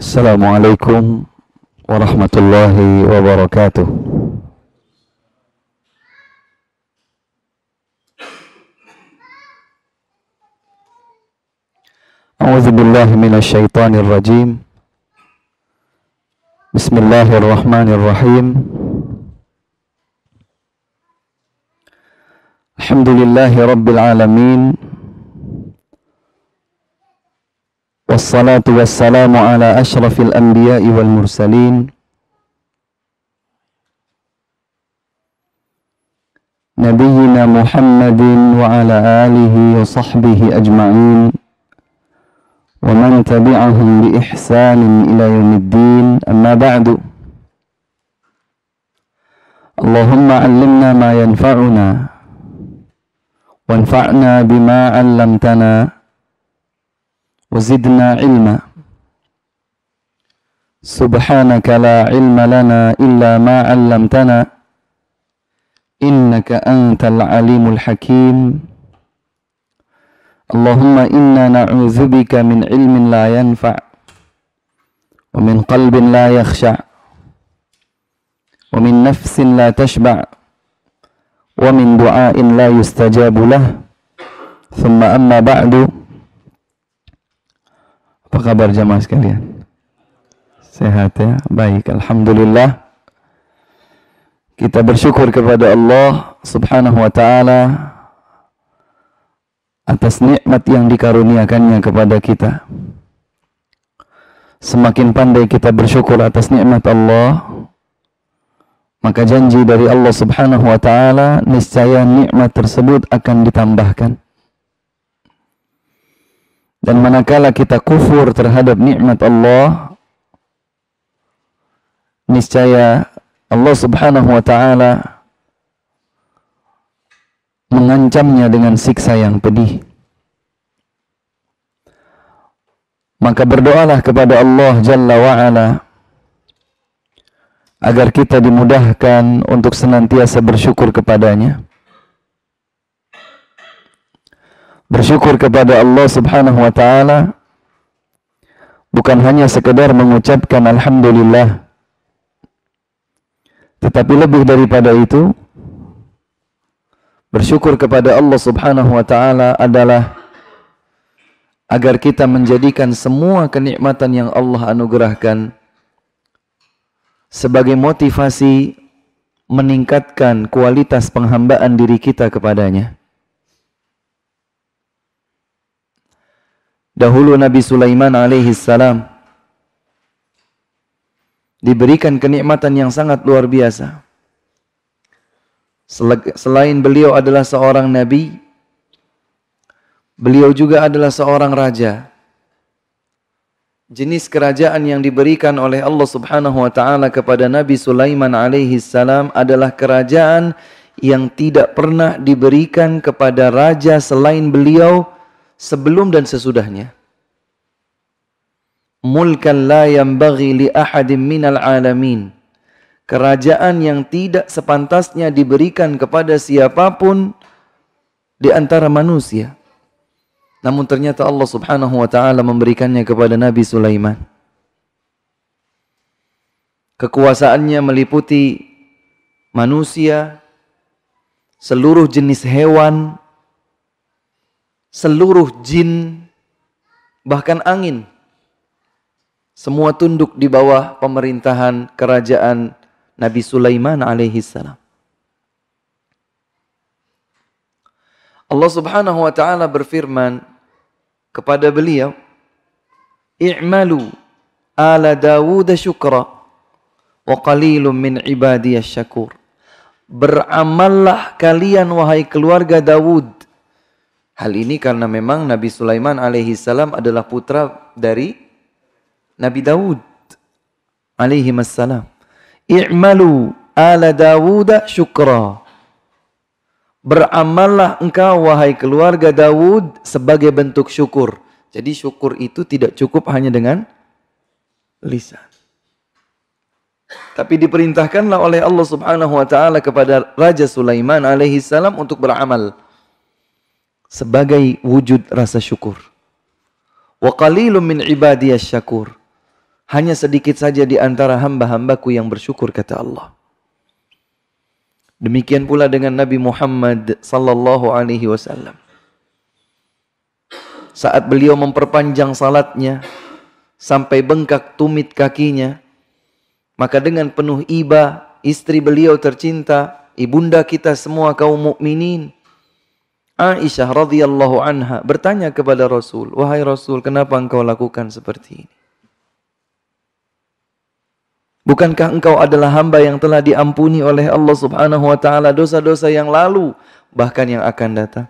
السلام عليكم ورحمة الله وبركاته. أعوذ بالله من الشيطان الرجيم. بسم الله الرحمن الرحيم. الحمد لله رب العالمين. والصلاة والسلام على أشرف الأنبياء والمرسلين. نبينا محمد وعلى آله وصحبه أجمعين. ومن تبعهم بإحسان إلى يوم الدين. أما بعد. اللهم علمنا ما ينفعنا وانفعنا بما علمتنا. وزدنا علما. سبحانك لا علم لنا إلا ما علمتنا. إنك أنت العليم الحكيم. اللهم إنا نعوذ بك من علم لا ينفع ومن قلب لا يخشع ومن نفس لا تشبع ومن دعاء لا يستجاب له. ثم أما بعد. Apa kabar jamaah sekalian? Sehat ya? Baik, Alhamdulillah. Kita bersyukur kepada Allah subhanahu wa ta'ala atas nikmat yang dikaruniakannya kepada kita. Semakin pandai kita bersyukur atas nikmat Allah, maka janji dari Allah subhanahu wa ta'ala, niscaya nikmat tersebut akan ditambahkan. Dan manakala kita kufur terhadap nikmat Allah, niscaya Allah Subhanahu wa taala mengancamnya dengan siksa yang pedih. Maka berdoalah kepada Allah Jalla wa ala agar kita dimudahkan untuk senantiasa bersyukur kepadanya. Bersyukur kepada Allah Subhanahu wa taala bukan hanya sekedar mengucapkan alhamdulillah tetapi lebih daripada itu bersyukur kepada Allah Subhanahu wa taala adalah agar kita menjadikan semua kenikmatan yang Allah anugerahkan sebagai motivasi meningkatkan kualitas penghambaan diri kita kepadanya. Dahulu Nabi Sulaiman alaihi salam diberikan kenikmatan yang sangat luar biasa. Selain beliau adalah seorang nabi, beliau juga adalah seorang raja. Jenis kerajaan yang diberikan oleh Allah Subhanahu wa taala kepada Nabi Sulaiman alaihi salam adalah kerajaan yang tidak pernah diberikan kepada raja selain beliau sebelum dan sesudahnya. Mulkan la yanbaghi li minal alamin. Kerajaan yang tidak sepantasnya diberikan kepada siapa pun di antara manusia. Namun ternyata Allah Subhanahu wa taala memberikannya kepada Nabi Sulaiman. Kekuasaannya meliputi manusia, seluruh jenis hewan, seluruh jin, bahkan angin. Semua tunduk di bawah pemerintahan kerajaan Nabi Sulaiman alaihi salam. Allah Subhanahu wa taala berfirman kepada beliau, "I'malu ala Dawud syukra wa qalilun min ibadiyas syakur." Beramallah kalian wahai keluarga Dawud Hal ini karena memang Nabi Sulaiman alaihi salam adalah putra dari Nabi Dawud alaihi salam. I'malu ala Dawud syukra. Beramallah engkau wahai keluarga Dawud sebagai bentuk syukur. Jadi syukur itu tidak cukup hanya dengan lisan. Tapi diperintahkanlah oleh Allah Subhanahu wa taala kepada Raja Sulaiman alaihi salam untuk beramal sebagai wujud rasa syukur. Wa qalilun min ibadiyas syakur. hanya sedikit saja di antara hamba-hambaku yang bersyukur kata Allah. Demikian pula dengan Nabi Muhammad sallallahu alaihi wasallam. Saat beliau memperpanjang salatnya sampai bengkak tumit kakinya, maka dengan penuh iba istri beliau tercinta, ibunda kita semua kaum mukminin, Aisyah radhiyallahu anha bertanya kepada Rasul, "Wahai Rasul, kenapa engkau lakukan seperti ini?" Bukankah engkau adalah hamba yang telah diampuni oleh Allah subhanahu wa ta'ala dosa-dosa yang lalu, bahkan yang akan datang?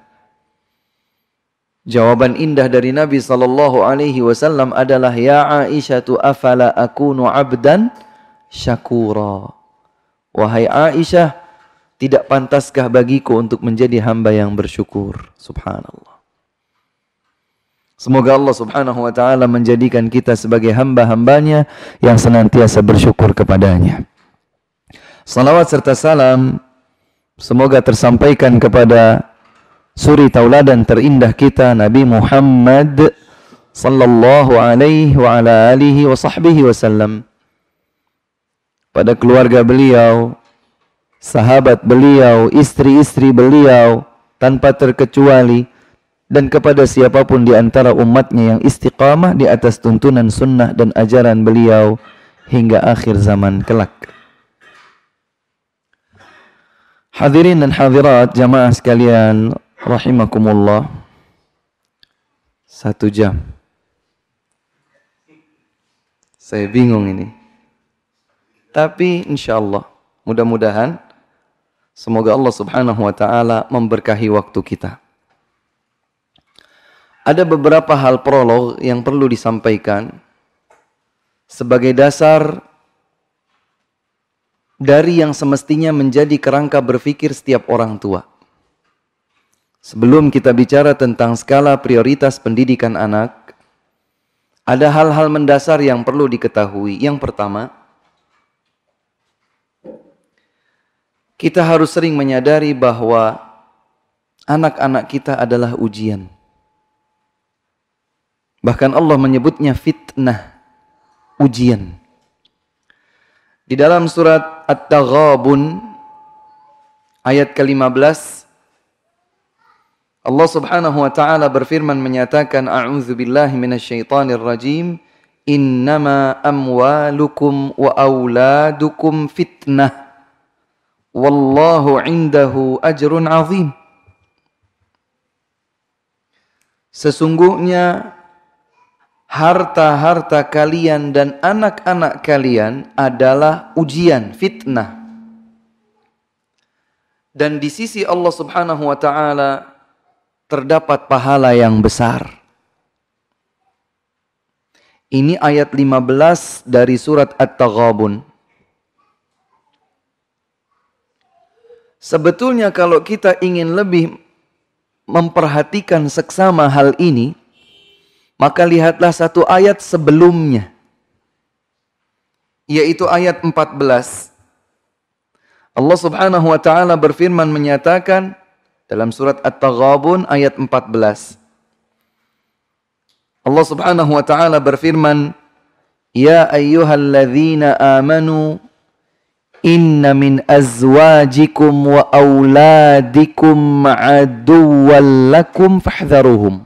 Jawaban indah dari Nabi sallallahu alaihi wasallam adalah ya Aisyah afala akunu abdan syakura. Wahai Aisyah, tidak pantaskah bagiku untuk menjadi hamba yang bersyukur? Subhanallah. Semoga Allah subhanahu wa ta'ala menjadikan kita sebagai hamba-hambanya yang senantiasa bersyukur kepadanya. Salawat serta salam semoga tersampaikan kepada suri tauladan terindah kita Nabi Muhammad sallallahu alaihi wa ala alihi wa sahbihi wasallam pada keluarga beliau, sahabat beliau, istri-istri beliau tanpa terkecuali dan kepada siapa pun di antara umatnya yang istiqamah di atas tuntunan sunnah dan ajaran beliau hingga akhir zaman kelak. Hadirin dan hadirat jamaah sekalian rahimakumullah. Satu jam. Saya bingung ini. Tapi insya Allah mudah-mudahan semoga Allah subhanahu wa ta'ala memberkahi waktu kita. Ada beberapa hal prolog yang perlu disampaikan sebagai dasar dari yang semestinya menjadi kerangka berpikir setiap orang tua. Sebelum kita bicara tentang skala prioritas pendidikan anak, ada hal-hal mendasar yang perlu diketahui. Yang pertama, kita harus sering menyadari bahwa anak-anak kita adalah ujian. Bahkan Allah menyebutnya fitnah, ujian. Di dalam surat At-Taghabun ayat ke-15 Allah Subhanahu wa taala berfirman menyatakan a'udzu billahi minasyaitonir rajim innama amwalukum wa auladukum fitnah wallahu indahu ajrun azim Sesungguhnya harta-harta kalian dan anak-anak kalian adalah ujian, fitnah. Dan di sisi Allah Subhanahu wa taala terdapat pahala yang besar. Ini ayat 15 dari surat At-Taghabun. Sebetulnya kalau kita ingin lebih memperhatikan seksama hal ini, maka lihatlah satu ayat sebelumnya. Yaitu ayat 14. Allah subhanahu wa ta'ala berfirman menyatakan dalam surat At-Taghabun ayat 14. Allah subhanahu wa ta'ala berfirman, Ya ayyuhalladzina amanu Inna min azwajikum wa auladikum aduwwan lakum fahdharuhum.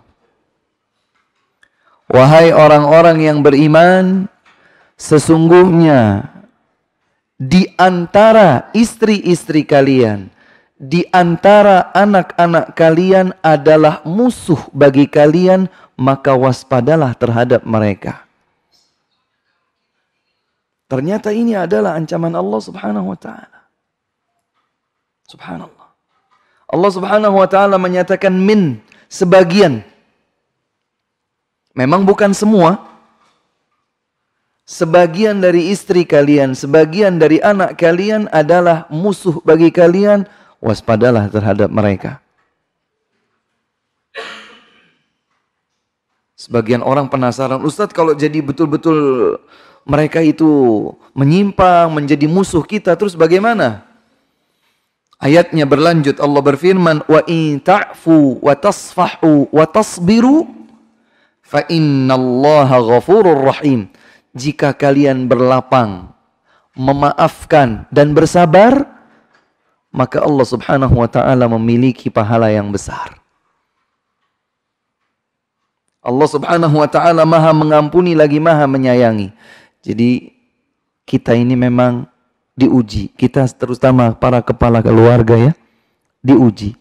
Wahai orang-orang yang beriman, sesungguhnya di antara istri-istri kalian, di antara anak-anak kalian adalah musuh bagi kalian, maka waspadalah terhadap mereka. Ternyata ini adalah ancaman Allah Subhanahu wa taala. Subhanallah. Allah Subhanahu wa taala menyatakan min sebagian Memang bukan semua. Sebagian dari istri kalian, sebagian dari anak kalian adalah musuh bagi kalian. Waspadalah terhadap mereka. Sebagian orang penasaran, Ustadz kalau jadi betul-betul mereka itu menyimpang, menjadi musuh kita, terus bagaimana? Ayatnya berlanjut, Allah berfirman, Wa in ta'fu wa tasfahu wa tasbiru fa innallaha ghafurur rahim. jika kalian berlapang, memaafkan dan bersabar, maka Allah Subhanahu wa taala memiliki pahala yang besar. Allah Subhanahu wa taala Maha mengampuni lagi Maha menyayangi. Jadi kita ini memang diuji. Kita terutama para kepala keluarga ya, diuji.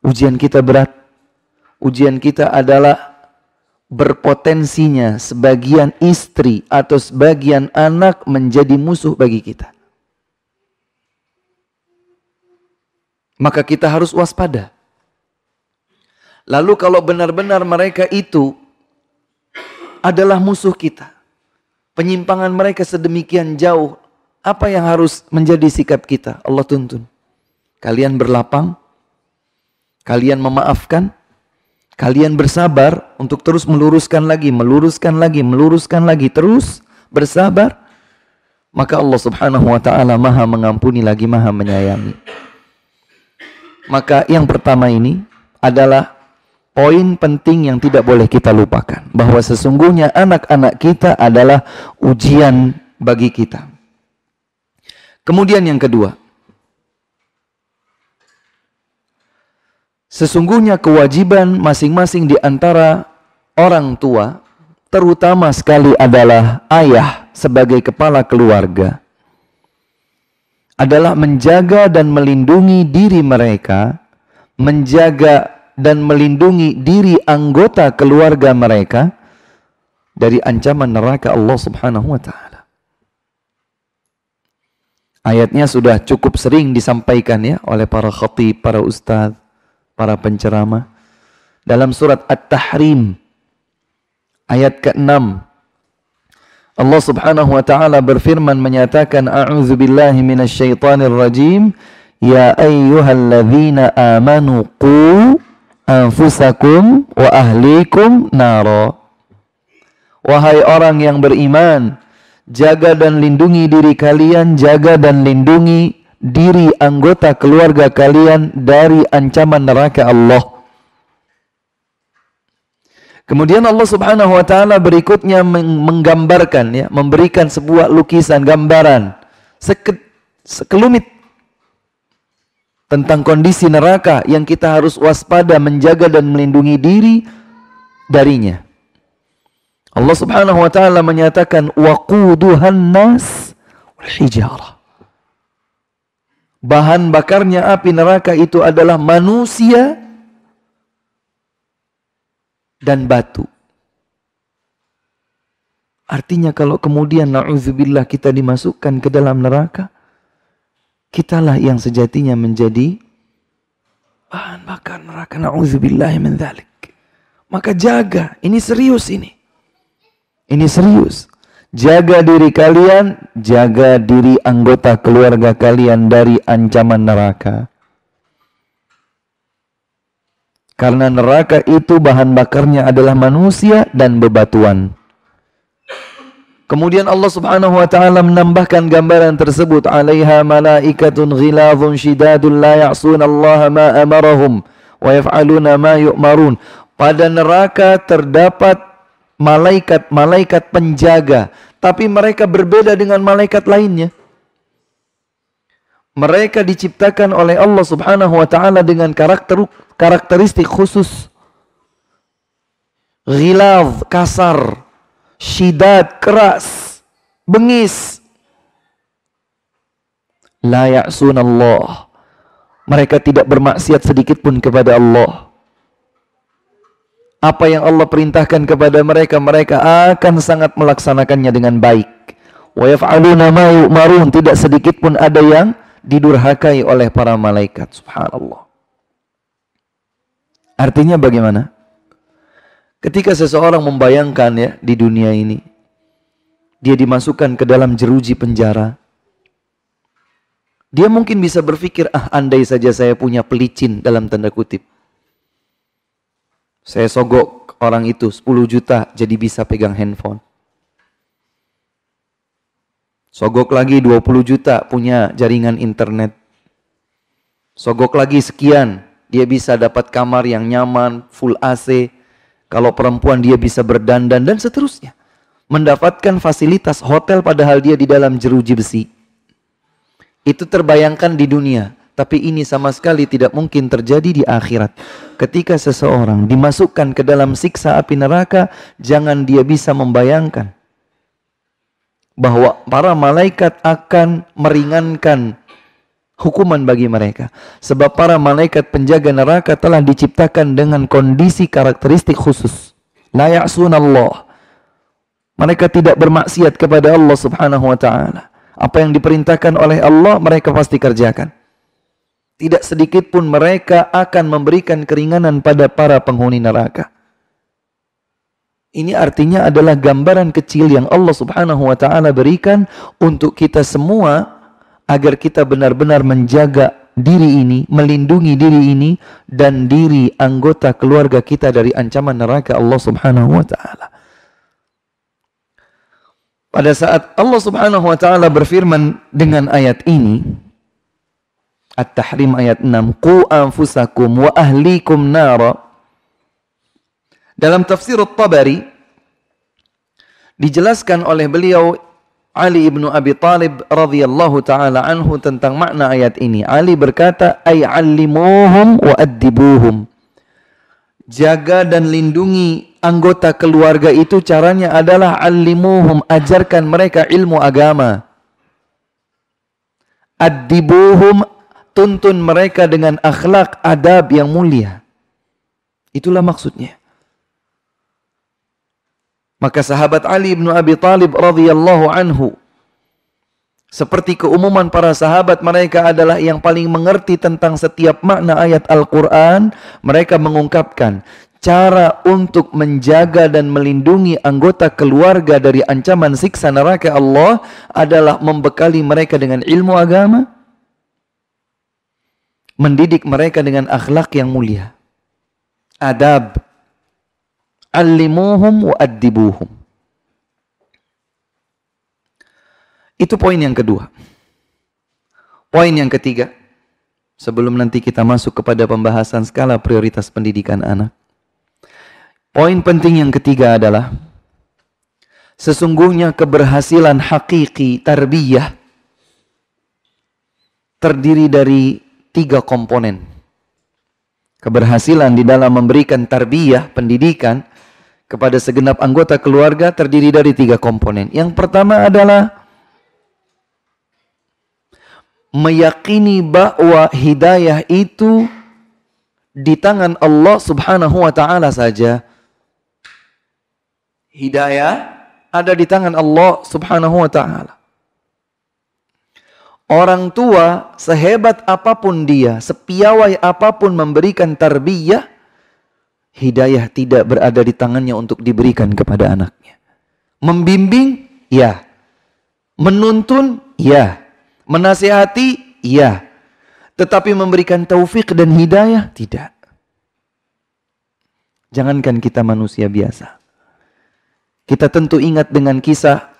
Ujian kita berat. Ujian kita adalah berpotensinya sebagian istri atau sebagian anak menjadi musuh bagi kita. Maka kita harus waspada. Lalu kalau benar-benar mereka itu adalah musuh kita. Penyimpangan mereka sedemikian jauh. Apa yang harus menjadi sikap kita? Allah tuntun. Kalian berlapang. Kalian memaafkan Kalian bersabar untuk terus meluruskan lagi, meluruskan lagi, meluruskan lagi, terus bersabar. Maka Allah subhanahu wa ta'ala maha mengampuni lagi, maha menyayangi. Maka yang pertama ini adalah poin penting yang tidak boleh kita lupakan. Bahwa sesungguhnya anak-anak kita adalah ujian bagi kita. Kemudian yang kedua, Sesungguhnya kewajiban masing-masing di antara orang tua, terutama sekali adalah ayah sebagai kepala keluarga, adalah menjaga dan melindungi diri mereka, menjaga dan melindungi diri anggota keluarga mereka dari ancaman neraka Allah Subhanahu wa taala. Ayatnya sudah cukup sering disampaikan ya oleh para khatib, para ustadz para penceramah dalam surat At-Tahrim ayat ke-6 Allah Subhanahu wa taala berfirman menyatakan a'udzu billahi minasyaitonir rajim ya ayyuhalladzina amanu qu anfusakum wa ahlikum nara wahai orang yang beriman jaga dan lindungi diri kalian jaga dan lindungi diri anggota keluarga kalian dari ancaman neraka Allah. Kemudian Allah Subhanahu wa taala berikutnya menggambarkan ya, memberikan sebuah lukisan gambaran seke, sekelumit tentang kondisi neraka yang kita harus waspada menjaga dan melindungi diri darinya. Allah Subhanahu wa taala menyatakan waquduhan nas wal hijarah bahan bakarnya api neraka itu adalah manusia dan batu. Artinya kalau kemudian na'udzubillah kita dimasukkan ke dalam neraka, kitalah yang sejatinya menjadi bahan bakar neraka. Na'udzubillah min dhalik. Maka jaga, ini serius ini. Ini serius. Jaga diri kalian, jaga diri anggota keluarga kalian dari ancaman neraka. Karena neraka itu bahan bakarnya adalah manusia dan bebatuan. Kemudian Allah Subhanahu wa taala menambahkan gambaran tersebut, "Alaiha malaikatun ghilazun shidadun la ya'sun Allah ma amarahum wa yaf'aluna ma yu'marun." Pada neraka terdapat malaikat-malaikat penjaga, tapi mereka berbeda dengan malaikat lainnya. Mereka diciptakan oleh Allah Subhanahu wa taala dengan karakter karakteristik khusus. Ghilaz, kasar, syidad, keras, bengis. La ya'sunallah. Mereka tidak bermaksiat sedikit pun kepada Allah. Apa yang Allah perintahkan kepada mereka mereka akan sangat melaksanakannya dengan baik. Wa yaf'aluna ma yu'marun. Tidak sedikit pun ada yang didurhakai oleh para malaikat. Subhanallah. Artinya bagaimana ketika seseorang membayangkan ya di dunia ini dia dimasukkan ke dalam jeruji penjara dia mungkin bisa berpikir ah andai saja saya punya pelicin dalam tanda kutip saya sogok orang itu 10 juta jadi bisa pegang handphone. Sogok lagi 20 juta punya jaringan internet. Sogok lagi sekian, dia bisa dapat kamar yang nyaman, full AC. Kalau perempuan dia bisa berdandan dan seterusnya. mendapatkan fasilitas hotel padahal dia di dalam jeruji besi. Itu terbayangkan di dunia, tapi ini sama sekali tidak mungkin terjadi di akhirat. Ketika seseorang dimasukkan ke dalam siksa api neraka, jangan dia bisa membayangkan bahwa para malaikat akan meringankan hukuman bagi mereka. Sebab para malaikat penjaga neraka telah diciptakan dengan kondisi karakteristik khusus. La ya'sunallah mereka tidak bermaksiat kepada Allah Subhanahu wa taala. Apa yang diperintahkan oleh Allah mereka pasti kerjakan. Tidak sedikit pun mereka akan memberikan keringanan pada para penghuni neraka. Ini artinya adalah gambaran kecil yang Allah Subhanahu wa taala berikan untuk kita semua agar kita benar-benar menjaga diri ini, melindungi diri ini dan diri anggota keluarga kita dari ancaman neraka Allah Subhanahu wa taala. Pada saat Allah Subhanahu wa taala berfirman dengan ayat ini At-Tahrim ayat 6 Qu anfusakum wa ahlikum nara Dalam tafsir At-Tabari dijelaskan oleh beliau Ali ibnu Abi Talib radhiyallahu taala anhu tentang makna ayat ini. Ali berkata, "Ay 'allimuhum wa addibuhum." Jaga dan lindungi anggota keluarga itu caranya adalah alimuhum, ajarkan mereka ilmu agama. Adibuhum, tuntun mereka dengan akhlak adab yang mulia. Itulah maksudnya. Maka sahabat Ali bin Abi Talib radhiyallahu anhu seperti keumuman para sahabat mereka adalah yang paling mengerti tentang setiap makna ayat Al-Quran. Mereka mengungkapkan cara untuk menjaga dan melindungi anggota keluarga dari ancaman siksa neraka Allah adalah membekali mereka dengan ilmu agama, mendidik mereka dengan akhlak yang mulia, adab, alimuhum wa addibuhum. Itu poin yang kedua. Poin yang ketiga, sebelum nanti kita masuk kepada pembahasan skala prioritas pendidikan anak. Poin penting yang ketiga adalah sesungguhnya keberhasilan hakiki tarbiyah terdiri dari tiga komponen. Keberhasilan di dalam memberikan tarbiyah, pendidikan kepada segenap anggota keluarga terdiri dari tiga komponen. Yang pertama adalah meyakini bahwa hidayah itu di tangan Allah Subhanahu wa taala saja hidayah ada di tangan Allah Subhanahu wa taala. Orang tua sehebat apa pun dia, sepiawai apa pun memberikan tarbiyah, hidayah tidak berada di tangannya untuk diberikan kepada anaknya. Membimbing, ya. Menuntun, ya. Menasihati, ya. Tetapi memberikan taufik dan hidayah, tidak. Jangankan kita manusia biasa. Kita tentu ingat dengan kisah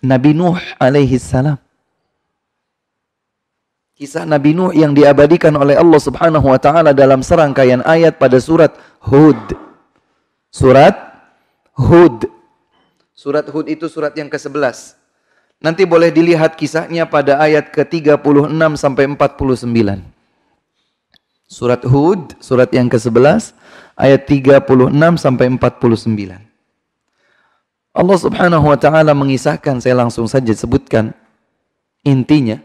Nabi Nuh alaihi salam. Kisah Nabi Nuh yang diabadikan oleh Allah Subhanahu wa taala dalam serangkaian ayat pada surat Hud. Surat Hud. Surat Hud itu surat yang ke-11. Nanti boleh dilihat kisahnya pada ayat ke-36 sampai 49. Surat Hud, surat yang ke-11, ayat 36 sampai 49. Allah Subhanahu wa taala mengisahkan saya langsung saja sebutkan intinya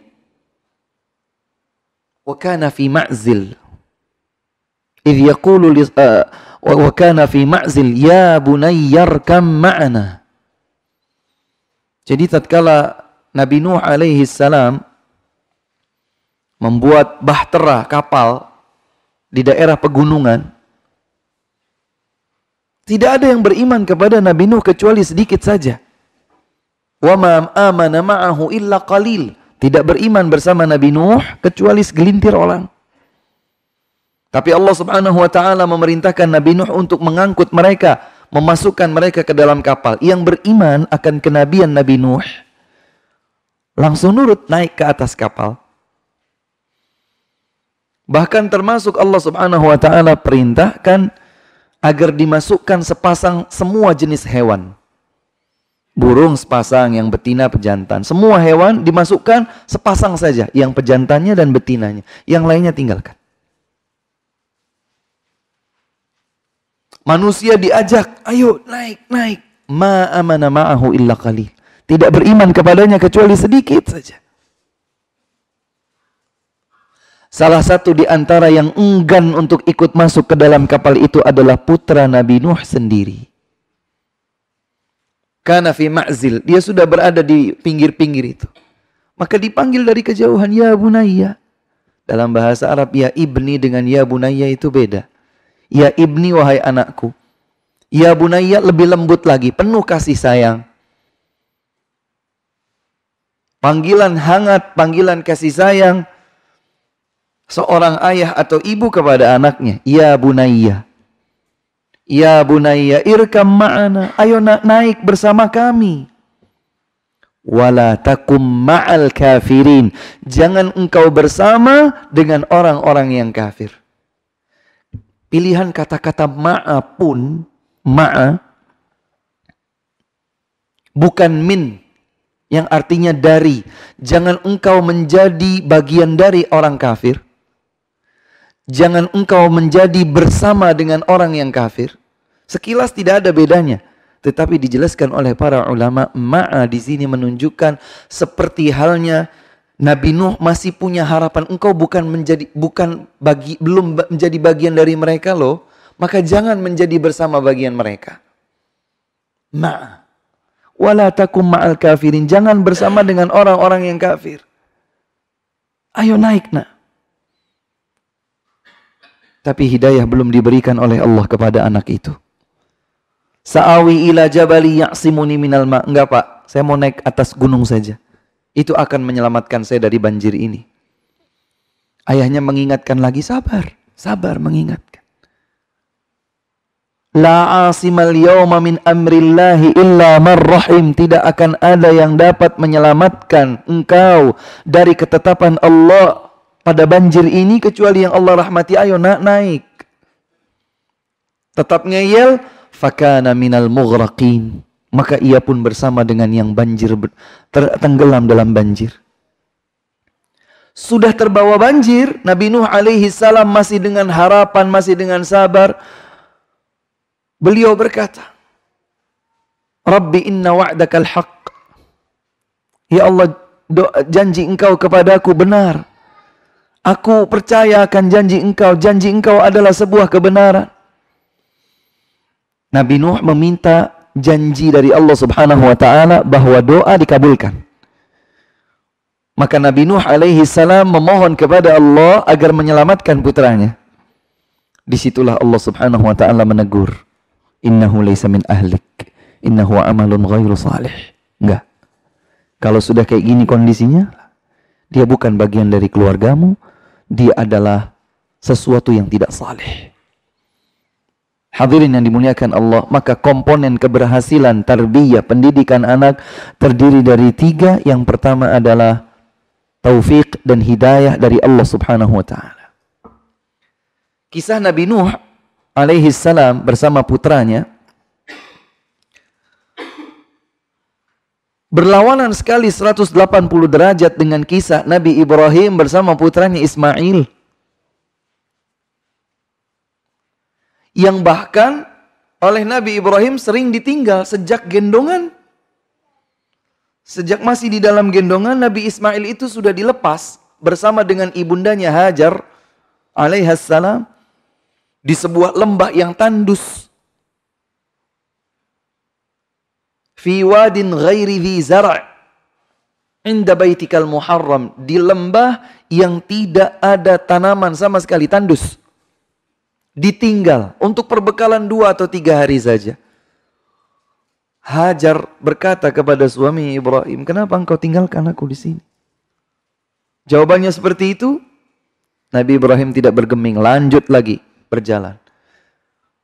wa kana fi ma'zil idh yaqulu wa kana fi ma'zil ya bunayyarkam jadi tatkala Nabi Nuh alaihi salam membuat bahtera kapal di daerah pegunungan tidak ada yang beriman kepada Nabi Nuh kecuali sedikit saja. Wa ma amana ma'ahu illa qalil. Tidak beriman bersama Nabi Nuh kecuali segelintir orang. Tapi Allah Subhanahu wa taala memerintahkan Nabi Nuh untuk mengangkut mereka, memasukkan mereka ke dalam kapal. Yang beriman akan kenabian Nabi Nuh langsung nurut naik ke atas kapal. Bahkan termasuk Allah Subhanahu wa taala perintahkan agar dimasukkan sepasang semua jenis hewan. Burung sepasang, yang betina pejantan. Semua hewan dimasukkan sepasang saja. Yang pejantannya dan betinanya. Yang lainnya tinggalkan. Manusia diajak, ayo naik, naik. Ma amana ma'ahu illa qalil. Tidak beriman kepadanya kecuali sedikit saja. Salah satu di antara yang enggan untuk ikut masuk ke dalam kapal itu adalah putra Nabi Nuh sendiri. Karena fi ma'zil, dia sudah berada di pinggir-pinggir itu. Maka dipanggil dari kejauhan, ya bunayya. Dalam bahasa Arab, ya ibni dengan ya bunayya itu beda. Ya ibni wahai anakku. Ya bunayya lebih lembut lagi, penuh kasih sayang. Panggilan hangat, panggilan kasih sayang. Seorang ayah atau ibu kepada anaknya. Ya bunayya. Ya bunayya irkam ma'ana. Ayo na naik bersama kami. Wala takum ma'al kafirin. Jangan engkau bersama dengan orang-orang yang kafir. Pilihan kata-kata ma'a pun, ma'a, bukan min, yang artinya dari. Jangan engkau menjadi bagian dari orang kafir. Jangan engkau menjadi bersama dengan orang yang kafir. Sekilas tidak ada bedanya. Tetapi dijelaskan oleh para ulama, ma'a di sini menunjukkan seperti halnya Nabi Nuh masih punya harapan engkau bukan menjadi bukan bagi belum menjadi bagian dari mereka loh, maka jangan menjadi bersama bagian mereka. Ma wala takum ma'al kafirin, jangan bersama dengan orang-orang yang kafir. Ayo naik nak. Tapi hidayah belum diberikan oleh Allah kepada anak itu. Sa'awi ila jabali ya'simuni minal ma. Enggak pak, saya mau naik atas gunung saja. Itu akan menyelamatkan saya dari banjir ini. Ayahnya mengingatkan lagi, sabar. Sabar mengingatkan. La asimal yawma min amrillahi illa marrahim. Tidak akan ada yang dapat menyelamatkan engkau dari ketetapan Allah pada banjir ini kecuali yang Allah rahmati. Ayo nak naik. Tetap ngeyel. Fakana minal mughraqin maka ia pun bersama dengan yang banjir tenggelam dalam banjir. Sudah terbawa banjir, Nabi Nuh alaihi salam masih dengan harapan, masih dengan sabar. Beliau berkata, Rabbi inna wa'dakal haq. Ya Allah, janji engkau kepadaku benar. Aku percaya akan janji engkau. Janji engkau adalah sebuah kebenaran. Nabi Nuh meminta janji dari Allah Subhanahu wa taala bahwa doa dikabulkan. Maka Nabi Nuh alaihi salam memohon kepada Allah agar menyelamatkan putranya. Di situlah Allah Subhanahu wa taala menegur, "Innahu laisa min ahlik, innahu amalun ghairu salih." Enggak. Kalau sudah kayak gini kondisinya, dia bukan bagian dari keluargamu, dia adalah sesuatu yang tidak saleh. Hadirin yang dimuliakan Allah, maka komponen keberhasilan tarbiyah pendidikan anak terdiri dari tiga. Yang pertama adalah taufik dan hidayah dari Allah Subhanahu wa taala. Kisah Nabi Nuh alaihi salam bersama putranya berlawanan sekali 180 derajat dengan kisah Nabi Ibrahim bersama putranya Ismail. yang bahkan oleh Nabi Ibrahim sering ditinggal sejak gendongan. Sejak masih di dalam gendongan, Nabi Ismail itu sudah dilepas bersama dengan ibundanya Hajar alaihassalam di sebuah lembah yang tandus. Fi wadin ghairi dhi zara' inda baitikal muharram di lembah yang tidak ada tanaman sama sekali tandus ditinggal untuk perbekalan dua atau tiga hari saja. Hajar berkata kepada suami Ibrahim, kenapa engkau tinggalkan aku di sini? Jawabannya seperti itu. Nabi Ibrahim tidak bergeming, lanjut lagi berjalan.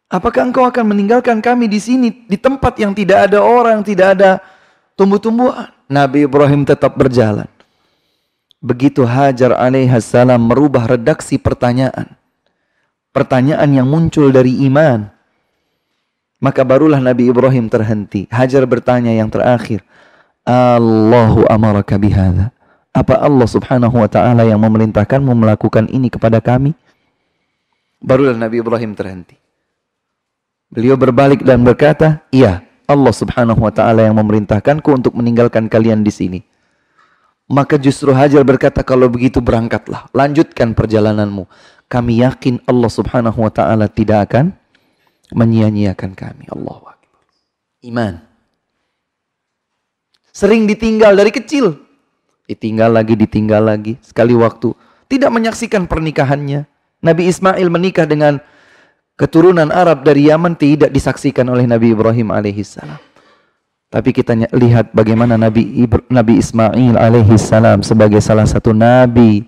Apakah engkau akan meninggalkan kami di sini, di tempat yang tidak ada orang, tidak ada tumbuh-tumbuhan? Nabi Ibrahim tetap berjalan. Begitu Hajar alaihissalam merubah redaksi pertanyaan pertanyaan yang muncul dari iman. Maka barulah Nabi Ibrahim terhenti. Hajar bertanya yang terakhir. Allahu amaraka bihada. Apa Allah subhanahu wa ta'ala yang memerintahkanmu melakukan ini kepada kami? Barulah Nabi Ibrahim terhenti. Beliau berbalik dan berkata, Iya, Allah subhanahu wa ta'ala yang memerintahkanku untuk meninggalkan kalian di sini. Maka justru Hajar berkata, kalau begitu berangkatlah. Lanjutkan perjalananmu. Kami yakin Allah subhanahu wa ta'ala tidak akan menyia-nyiakan kami. Allah Akbar. Iman. Sering ditinggal dari kecil. Ditinggal lagi, ditinggal lagi. Sekali waktu. Tidak menyaksikan pernikahannya. Nabi Ismail menikah dengan keturunan Arab dari Yaman tidak disaksikan oleh Nabi Ibrahim alaihissalam. Tapi kita lihat bagaimana Nabi Nabi Ismail alaihissalam sebagai salah satu nabi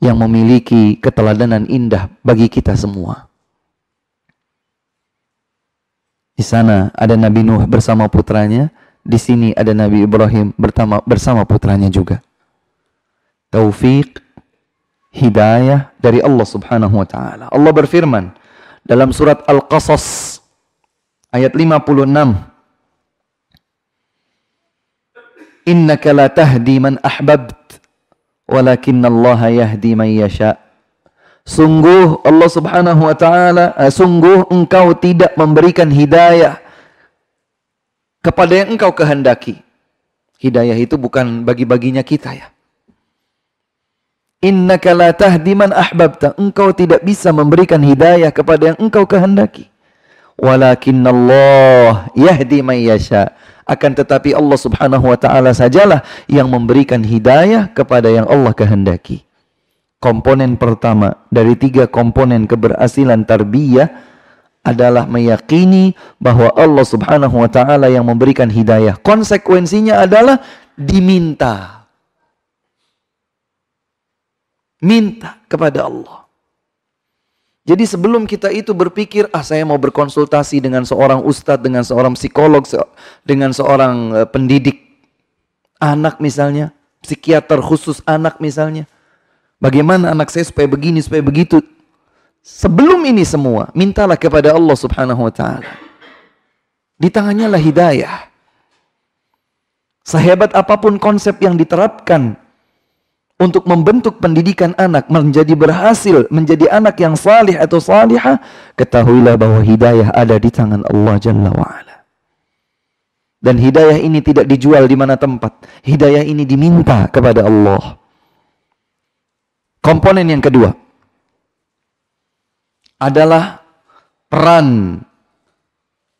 yang memiliki keteladanan indah bagi kita semua. Di sana ada Nabi Nuh bersama putranya, di sini ada Nabi Ibrahim bersama putranya juga. Taufik, hidayah dari Allah Subhanahu wa taala. Allah berfirman dalam surat Al-Qasas ayat 56 Innaka la tahdi man ahbabt walakin Allah yahdi man yasha' Sungguh Allah Subhanahu wa taala, uh, sungguh engkau tidak memberikan hidayah kepada yang engkau kehendaki. Hidayah itu bukan bagi-baginya kita ya. Innaka la tahdi man ahbabta. Engkau tidak bisa memberikan hidayah kepada yang engkau kehendaki. Walakin Allah yahdi man yasha. Akan tetapi Allah Subhanahu wa taala sajalah yang memberikan hidayah kepada yang Allah kehendaki komponen pertama dari tiga komponen keberhasilan tarbiyah adalah meyakini bahwa Allah Subhanahu wa taala yang memberikan hidayah. Konsekuensinya adalah diminta. Minta kepada Allah. Jadi sebelum kita itu berpikir, ah saya mau berkonsultasi dengan seorang ustadz, dengan seorang psikolog, dengan seorang eh, pendidik anak misalnya, psikiater khusus anak misalnya. Bagaimana anak saya supaya begini, supaya begitu. Sebelum ini semua, mintalah kepada Allah subhanahu wa ta'ala. Di tangannya lah hidayah. Sehebat apa pun konsep yang diterapkan untuk membentuk pendidikan anak menjadi berhasil, menjadi anak yang salih atau salihah, ketahuilah bahwa hidayah ada di tangan Allah Jalla wa'ala. Dan hidayah ini tidak dijual di mana tempat. Hidayah ini diminta kepada Allah. Komponen yang kedua adalah peran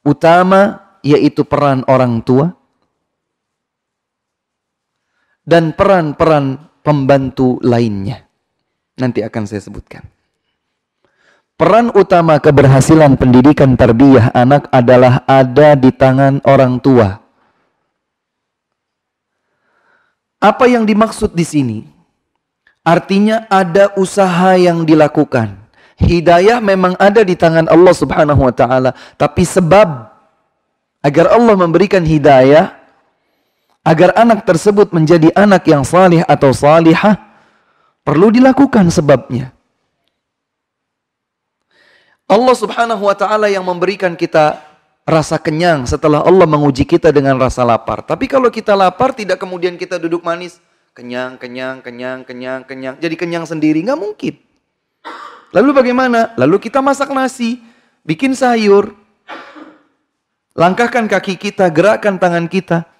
utama yaitu peran orang tua dan peran-peran pembantu lainnya. Nanti akan saya sebutkan. Peran utama keberhasilan pendidikan tarbiyah anak adalah ada di tangan orang tua. Apa yang dimaksud di sini? Artinya ada usaha yang dilakukan. Hidayah memang ada di tangan Allah Subhanahu wa taala, tapi sebab agar Allah memberikan hidayah agar anak tersebut menjadi anak yang salih atau salihah perlu dilakukan sebabnya. Allah Subhanahu wa taala yang memberikan kita rasa kenyang setelah Allah menguji kita dengan rasa lapar. Tapi kalau kita lapar tidak kemudian kita duduk manis, kenyang, kenyang, kenyang, kenyang, kenyang. Jadi kenyang sendiri nggak mungkin. Lalu bagaimana? Lalu kita masak nasi, bikin sayur, langkahkan kaki kita, gerakkan tangan kita.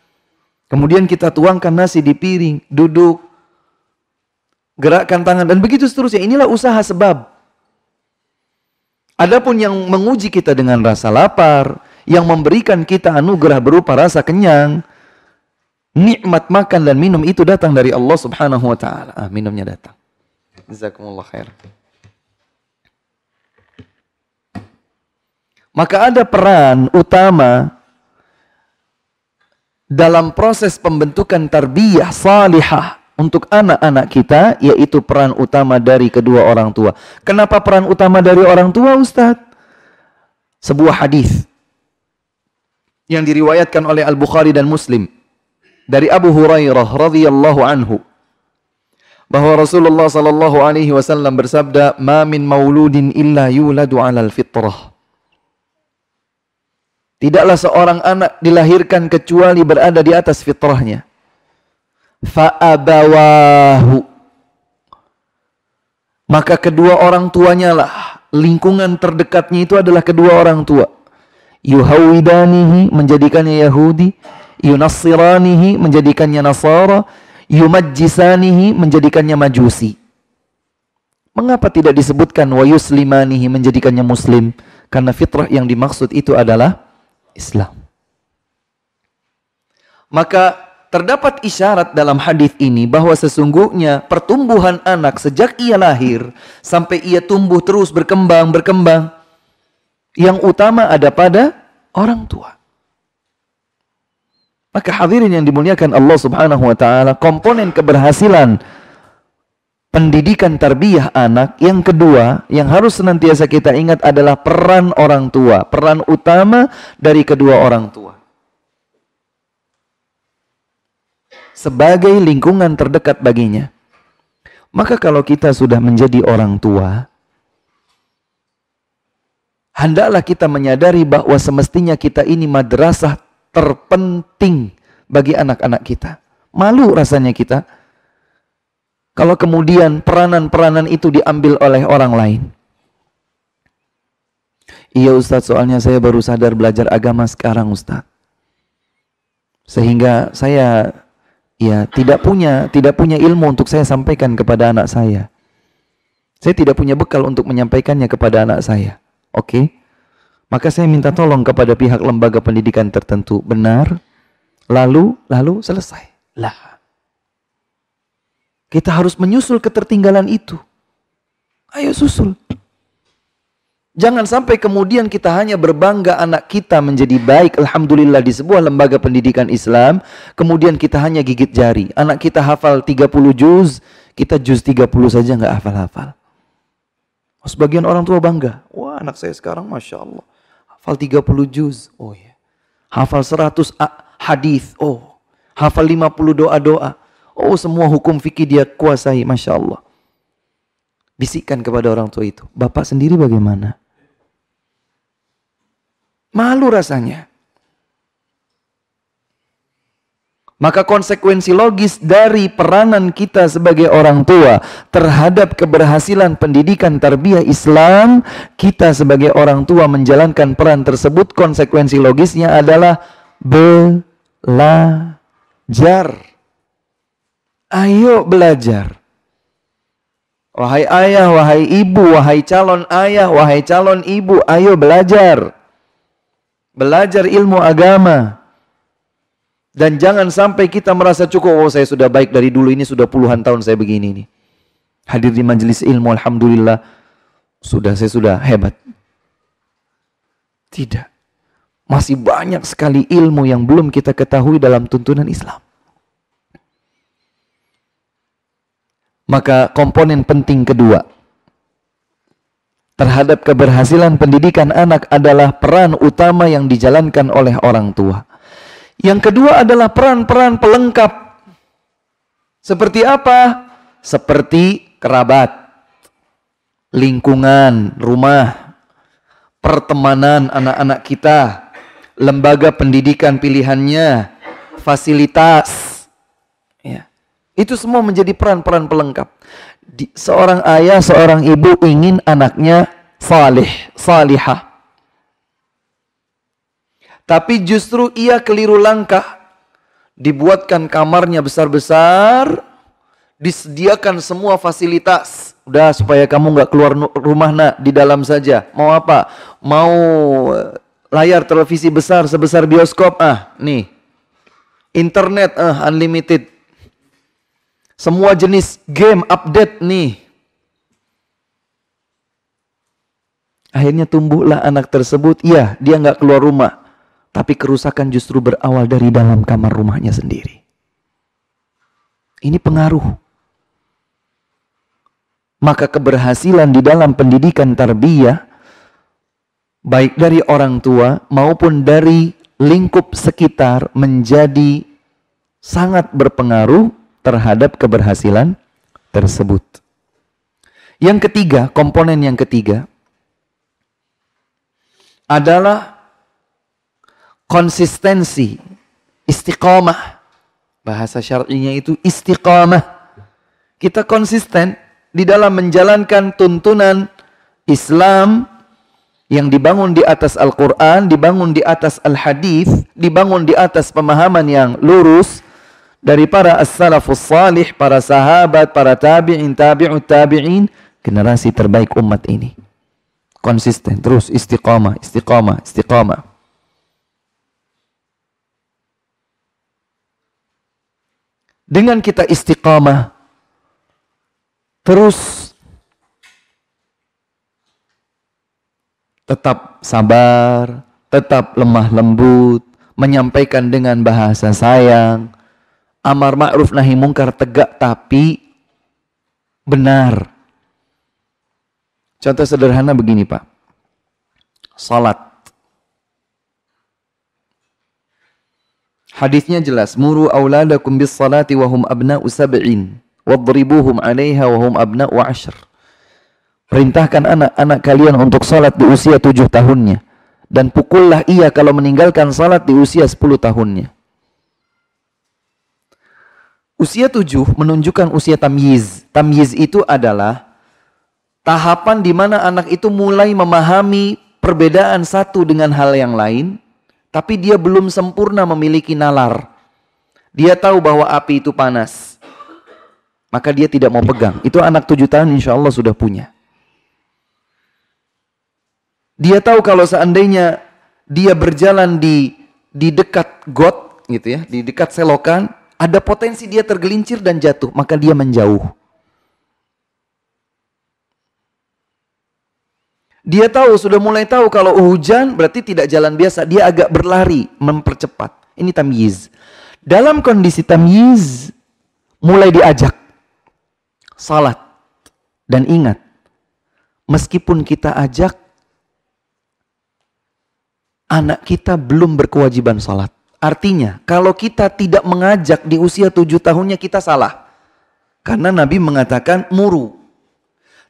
Kemudian kita tuangkan nasi di piring, duduk, gerakkan tangan dan begitu seterusnya. Inilah usaha sebab. Adapun yang menguji kita dengan rasa lapar, yang memberikan kita anugerah berupa rasa kenyang, nikmat makan dan minum itu datang dari Allah Subhanahu wa taala. Ah, minumnya datang. Jazakumullah khair. Maka ada peran utama dalam proses pembentukan tarbiyah salihah untuk anak-anak kita yaitu peran utama dari kedua orang tua. Kenapa peran utama dari orang tua Ustaz? Sebuah hadis yang diriwayatkan oleh Al-Bukhari dan Muslim dari Abu Hurairah radhiyallahu anhu bahwa Rasulullah sallallahu alaihi wasallam bersabda, "Ma min mauludin illa yuladu 'alal fitrah." Tidaklah seorang anak dilahirkan kecuali berada di atas fitrahnya. Fa'abawahu. Maka kedua orang tuanya lah. Lingkungan terdekatnya itu adalah kedua orang tua. Yuhawidanihi menjadikannya Yahudi. Yunassiranihi menjadikannya Nasara. Yumajjisanihi menjadikannya Majusi. Mengapa tidak disebutkan wa yuslimanihi menjadikannya Muslim? Karena fitrah yang dimaksud itu adalah Islam. Maka terdapat isyarat dalam hadis ini bahwa sesungguhnya pertumbuhan anak sejak ia lahir sampai ia tumbuh terus berkembang berkembang yang utama ada pada orang tua. Maka hadirin yang dimuliakan Allah Subhanahu wa taala, komponen keberhasilan pendidikan tarbiyah anak yang kedua yang harus senantiasa kita ingat adalah peran orang tua, peran utama dari kedua orang tua. Sebagai lingkungan terdekat baginya. Maka kalau kita sudah menjadi orang tua, hendaklah kita menyadari bahwa semestinya kita ini madrasah terpenting bagi anak-anak kita. Malu rasanya kita kalau kemudian peranan-peranan itu diambil oleh orang lain. Iya Ustadz, soalnya saya baru sadar belajar agama sekarang Ustadz. Sehingga saya ya tidak punya tidak punya ilmu untuk saya sampaikan kepada anak saya. Saya tidak punya bekal untuk menyampaikannya kepada anak saya. Oke? Maka saya minta tolong kepada pihak lembaga pendidikan tertentu. Benar? Lalu, lalu selesai. Lah. Kita harus menyusul ketertinggalan itu. Ayo susul. Jangan sampai kemudian kita hanya berbangga anak kita menjadi baik, Alhamdulillah di sebuah lembaga pendidikan Islam, kemudian kita hanya gigit jari. Anak kita hafal 30 juz, kita juz 30 saja nggak hafal-hafal. Oh, sebagian orang tua bangga, wah anak saya sekarang Masya Allah, hafal 30 juz, oh ya. Hafal 100 hadis, oh. Hafal 50 doa-doa. Oh semua hukum fikih dia kuasai, Masya Allah. Bisikkan kepada orang tua itu. Bapak sendiri bagaimana? Malu rasanya. Maka konsekuensi logis dari peranan kita sebagai orang tua terhadap keberhasilan pendidikan tarbiyah Islam, kita sebagai orang tua menjalankan peran tersebut, konsekuensi logisnya adalah belajar. Ayo belajar. Wahai ayah, wahai ibu, wahai calon ayah, wahai calon ibu, ayo belajar. Belajar ilmu agama. Dan jangan sampai kita merasa cukup, oh saya sudah baik dari dulu, ini sudah puluhan tahun saya begini nih. Hadir di majelis ilmu, Alhamdulillah, sudah saya sudah hebat. Tidak. Masih banyak sekali ilmu yang belum kita ketahui dalam tuntunan Islam. Maka komponen penting kedua terhadap keberhasilan pendidikan anak adalah peran utama yang dijalankan oleh orang tua. Yang kedua adalah peran-peran pelengkap. Seperti apa? Seperti kerabat, lingkungan, rumah, pertemanan anak-anak kita, lembaga pendidikan pilihannya, fasilitas, itu semua menjadi peran-peran pelengkap. Di, seorang ayah, seorang ibu ingin anaknya salih, salihah. Tapi justru ia keliru langkah. Dibuatkan kamarnya besar-besar, disediakan semua fasilitas. Udah supaya kamu nggak keluar rumah nak di dalam saja. Mau apa? Mau eh, layar televisi besar sebesar bioskop? Ah, nih. Internet ah unlimited semua jenis game update nih. Akhirnya tumbuhlah anak tersebut. Iya, dia nggak keluar rumah. Tapi kerusakan justru berawal dari dalam kamar rumahnya sendiri. Ini pengaruh. Maka keberhasilan di dalam pendidikan tarbiyah baik dari orang tua maupun dari lingkup sekitar menjadi sangat berpengaruh terhadap keberhasilan tersebut. Yang ketiga, komponen yang ketiga adalah konsistensi, istiqomah. Bahasa syar'inya itu istiqomah. Kita konsisten di dalam menjalankan tuntunan Islam yang dibangun di atas Al-Quran, dibangun di atas Al-Hadis, dibangun di atas pemahaman yang lurus dari para as-salafus salih, para sahabat, para tabi'in, tabi'ut tabi'in, generasi terbaik umat ini. Konsisten, terus istiqamah, istiqamah, istiqamah. Dengan kita istiqamah, terus tetap sabar, tetap lemah lembut, menyampaikan dengan bahasa sayang, amar ma'ruf nahi mungkar tegak tapi benar. Contoh sederhana begini Pak. Salat. Hadisnya jelas, muru auladakum bis salati wa hum abna'u sab'in wadribuhum 'alaiha wa hum abna'u 'ashr. Perintahkan anak-anak kalian untuk salat di usia tujuh tahunnya. Dan pukullah ia kalau meninggalkan salat di usia sepuluh tahunnya. Usia tujuh menunjukkan usia tamyiz. Tamyiz itu adalah tahapan di mana anak itu mulai memahami perbedaan satu dengan hal yang lain, tapi dia belum sempurna memiliki nalar. Dia tahu bahwa api itu panas, maka dia tidak mau pegang. Itu anak tujuh tahun insya Allah sudah punya. Dia tahu kalau seandainya dia berjalan di di dekat got gitu ya, di dekat selokan, ada potensi dia tergelincir dan jatuh, maka dia menjauh. Dia tahu, sudah mulai tahu kalau hujan berarti tidak jalan biasa, dia agak berlari, mempercepat. Ini tamyiz. Dalam kondisi tamyiz, mulai diajak salat. Dan ingat, meskipun kita ajak, anak kita belum berkewajiban salat. Artinya, kalau kita tidak mengajak di usia tujuh tahunnya kita salah. Karena Nabi mengatakan muru.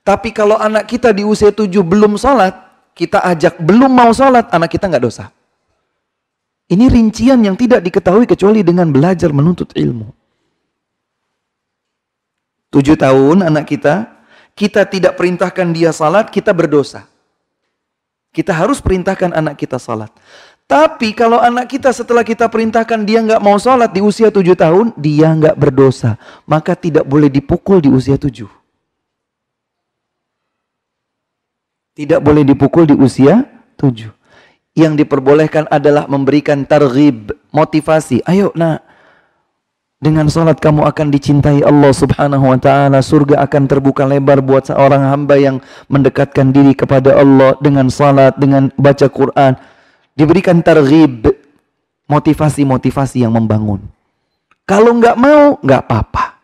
Tapi kalau anak kita di usia tujuh belum salat, kita ajak belum mau salat, anak kita nggak dosa. Ini rincian yang tidak diketahui kecuali dengan belajar menuntut ilmu. Tujuh tahun anak kita, kita tidak perintahkan dia salat, kita berdosa. Kita harus perintahkan anak kita salat. Tapi kalau anak kita setelah kita perintahkan dia nggak mau sholat di usia tujuh tahun, dia nggak berdosa. Maka tidak boleh dipukul di usia tujuh. Tidak boleh dipukul di usia tujuh. Yang diperbolehkan adalah memberikan targhib, motivasi. Ayo nak, dengan salat kamu akan dicintai Allah Subhanahu wa taala. Surga akan terbuka lebar buat seorang hamba yang mendekatkan diri kepada Allah dengan salat, dengan baca Quran. Diberikan targhib, motivasi-motivasi yang membangun. Kalau nggak mau, nggak apa-apa.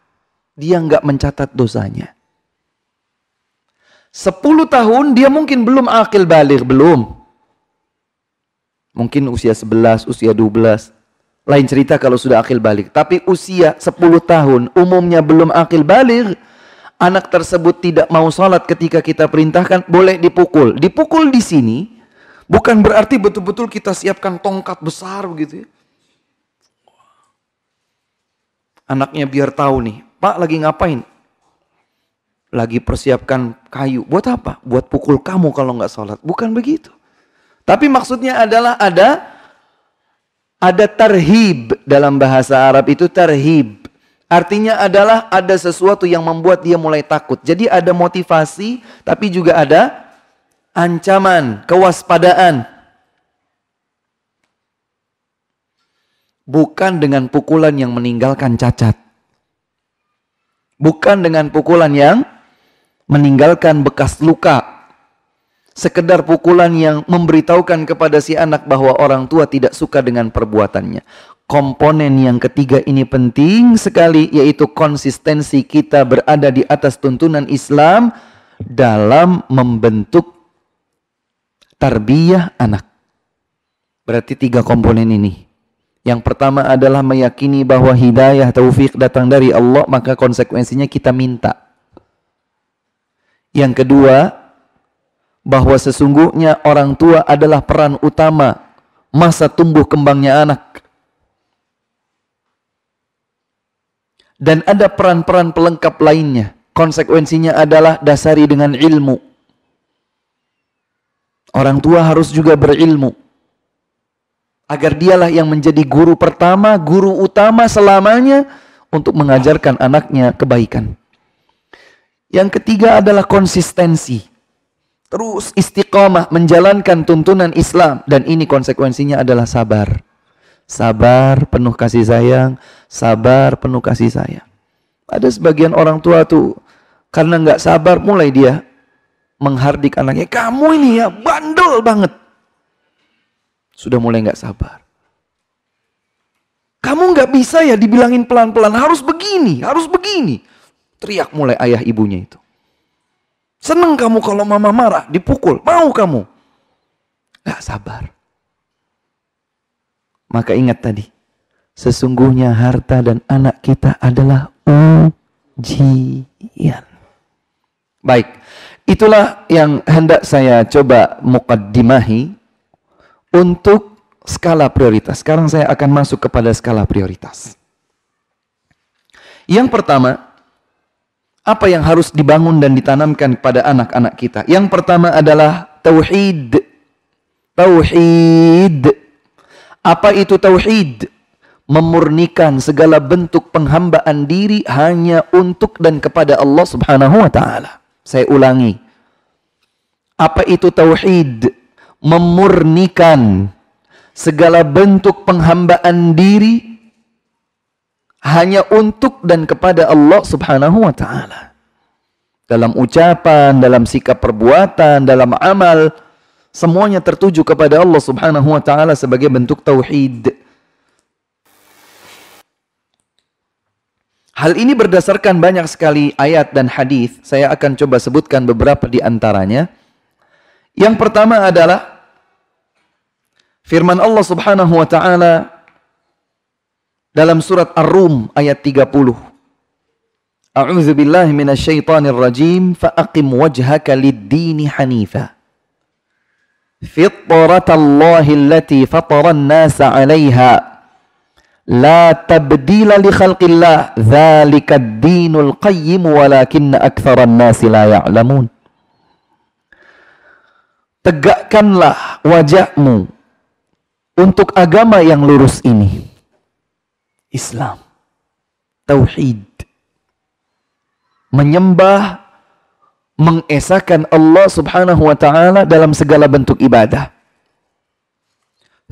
Dia nggak mencatat dosanya. Sepuluh tahun dia mungkin belum akil balik, belum. Mungkin usia 11, usia 12. Lain cerita kalau sudah akil balik. Tapi usia 10 tahun, umumnya belum akil balik, anak tersebut tidak mau sholat ketika kita perintahkan, boleh dipukul. Dipukul di sini, bukan berarti betul-betul kita siapkan tongkat besar begitu ya. Anaknya biar tahu nih, Pak lagi ngapain? Lagi persiapkan kayu. Buat apa? Buat pukul kamu kalau nggak sholat. Bukan begitu. Tapi maksudnya adalah ada ada tarhib dalam bahasa Arab itu tarhib. Artinya adalah ada sesuatu yang membuat dia mulai takut. Jadi ada motivasi tapi juga ada ancaman, kewaspadaan. Bukan dengan pukulan yang meninggalkan cacat. Bukan dengan pukulan yang meninggalkan bekas luka sekedar pukulan yang memberitahukan kepada si anak bahwa orang tua tidak suka dengan perbuatannya. Komponen yang ketiga ini penting sekali yaitu konsistensi kita berada di atas tuntunan Islam dalam membentuk tarbiyah anak. Berarti tiga komponen ini. Yang pertama adalah meyakini bahwa hidayah taufik datang dari Allah, maka konsekuensinya kita minta. Yang kedua, bahwa sesungguhnya orang tua adalah peran utama masa tumbuh kembangnya anak. Dan ada peran-peran pelengkap lainnya. Konsekuensinya adalah dasari dengan ilmu. Orang tua harus juga berilmu. Agar dialah yang menjadi guru pertama, guru utama selamanya untuk mengajarkan anaknya kebaikan. Yang ketiga adalah konsistensi. Terus istiqomah menjalankan tuntunan Islam. Dan ini konsekuensinya adalah sabar. Sabar penuh kasih sayang. Sabar penuh kasih sayang. Ada sebagian orang tua tuh karena nggak sabar mulai dia menghardik anaknya. Kamu ini ya bandel banget. Sudah mulai nggak sabar. Kamu nggak bisa ya dibilangin pelan-pelan. Harus begini, harus begini. Teriak mulai ayah ibunya itu. Seneng kamu kalau mama marah, dipukul. Mau kamu. Gak sabar. Maka ingat tadi. Sesungguhnya harta dan anak kita adalah ujian. Baik. Itulah yang hendak saya coba mukaddimahi untuk skala prioritas. Sekarang saya akan masuk kepada skala prioritas. Yang pertama, apa yang harus dibangun dan ditanamkan kepada anak-anak kita? Yang pertama adalah tauhid. Tauhid. Apa itu tauhid? Memurnikan segala bentuk penghambaan diri hanya untuk dan kepada Allah Subhanahu wa taala. Saya ulangi. Apa itu tauhid? Memurnikan segala bentuk penghambaan diri hanya untuk dan kepada Allah Subhanahu wa taala. Dalam ucapan, dalam sikap perbuatan, dalam amal, semuanya tertuju kepada Allah Subhanahu wa taala sebagai bentuk tauhid. Hal ini berdasarkan banyak sekali ayat dan hadis. Saya akan coba sebutkan beberapa di antaranya. Yang pertama adalah firman Allah Subhanahu wa taala dalam surat Ar-Rum ayat 30. A'udzu billahi minasyaitonir rajim fa'aqim wajhaka lid-dini hanifa. Fitratallahi allati fatara an-nasa 'alayha La tabdila li khalqillah dzalika dinul qayyim walakin aktsaran nasi la ya'lamun. Tegakkanlah wajahmu untuk agama yang lurus ini. Islam. Tauhid. Menyembah mengesahkan Allah Subhanahu wa taala dalam segala bentuk ibadah.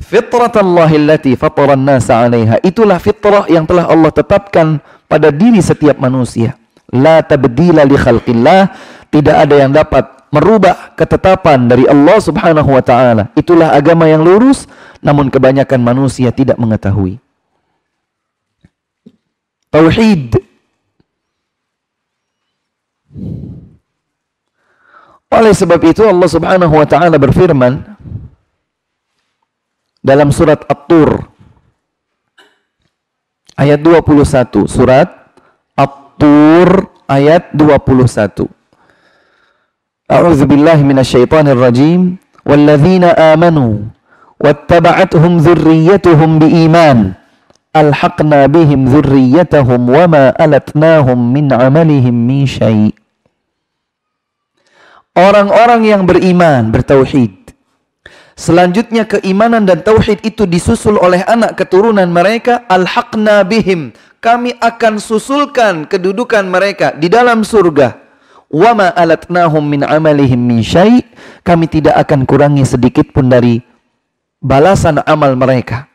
Fitrat Allah allati fataran nasa alaiha. Itulah fitrah yang telah Allah tetapkan pada diri setiap manusia. La tabdila li khalqillah. Tidak ada yang dapat merubah ketetapan dari Allah subhanahu wa ta'ala. Itulah agama yang lurus, namun kebanyakan manusia tidak mengetahui. Tauhid. Oleh sebab itu Allah Subhanahu wa taala berfirman dalam surat At-Tur. Ayat 21 surat At-Tur ayat 21 A'udzu billahi minasyaitonir rajim walladzina amanu wattaba'atuhum dzurriyyatuhum biiman. Alhaqna bihim dzurriyyatahum wama alatnahum min amalihim min syai' Orang-orang yang beriman, bertauhid. Selanjutnya keimanan dan tauhid itu disusul oleh anak keturunan mereka, alhaqna bihim. Kami akan susulkan kedudukan mereka di dalam surga. Wama alatnahum min amalihim min syai' Kami tidak akan kurangi sedikit pun dari balasan amal mereka.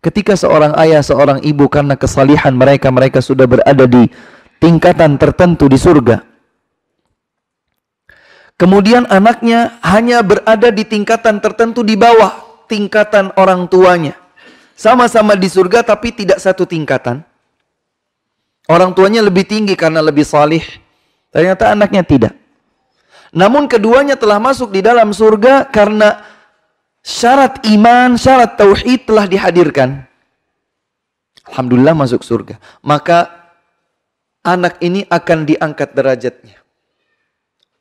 Ketika seorang ayah, seorang ibu karena kesalihan mereka, mereka sudah berada di tingkatan tertentu di surga. Kemudian anaknya hanya berada di tingkatan tertentu di bawah tingkatan orang tuanya. Sama-sama di surga tapi tidak satu tingkatan. Orang tuanya lebih tinggi karena lebih salih. Ternyata anaknya tidak. Namun keduanya telah masuk di dalam surga karena syarat iman, syarat tauhid telah dihadirkan. Alhamdulillah masuk surga. Maka anak ini akan diangkat derajatnya.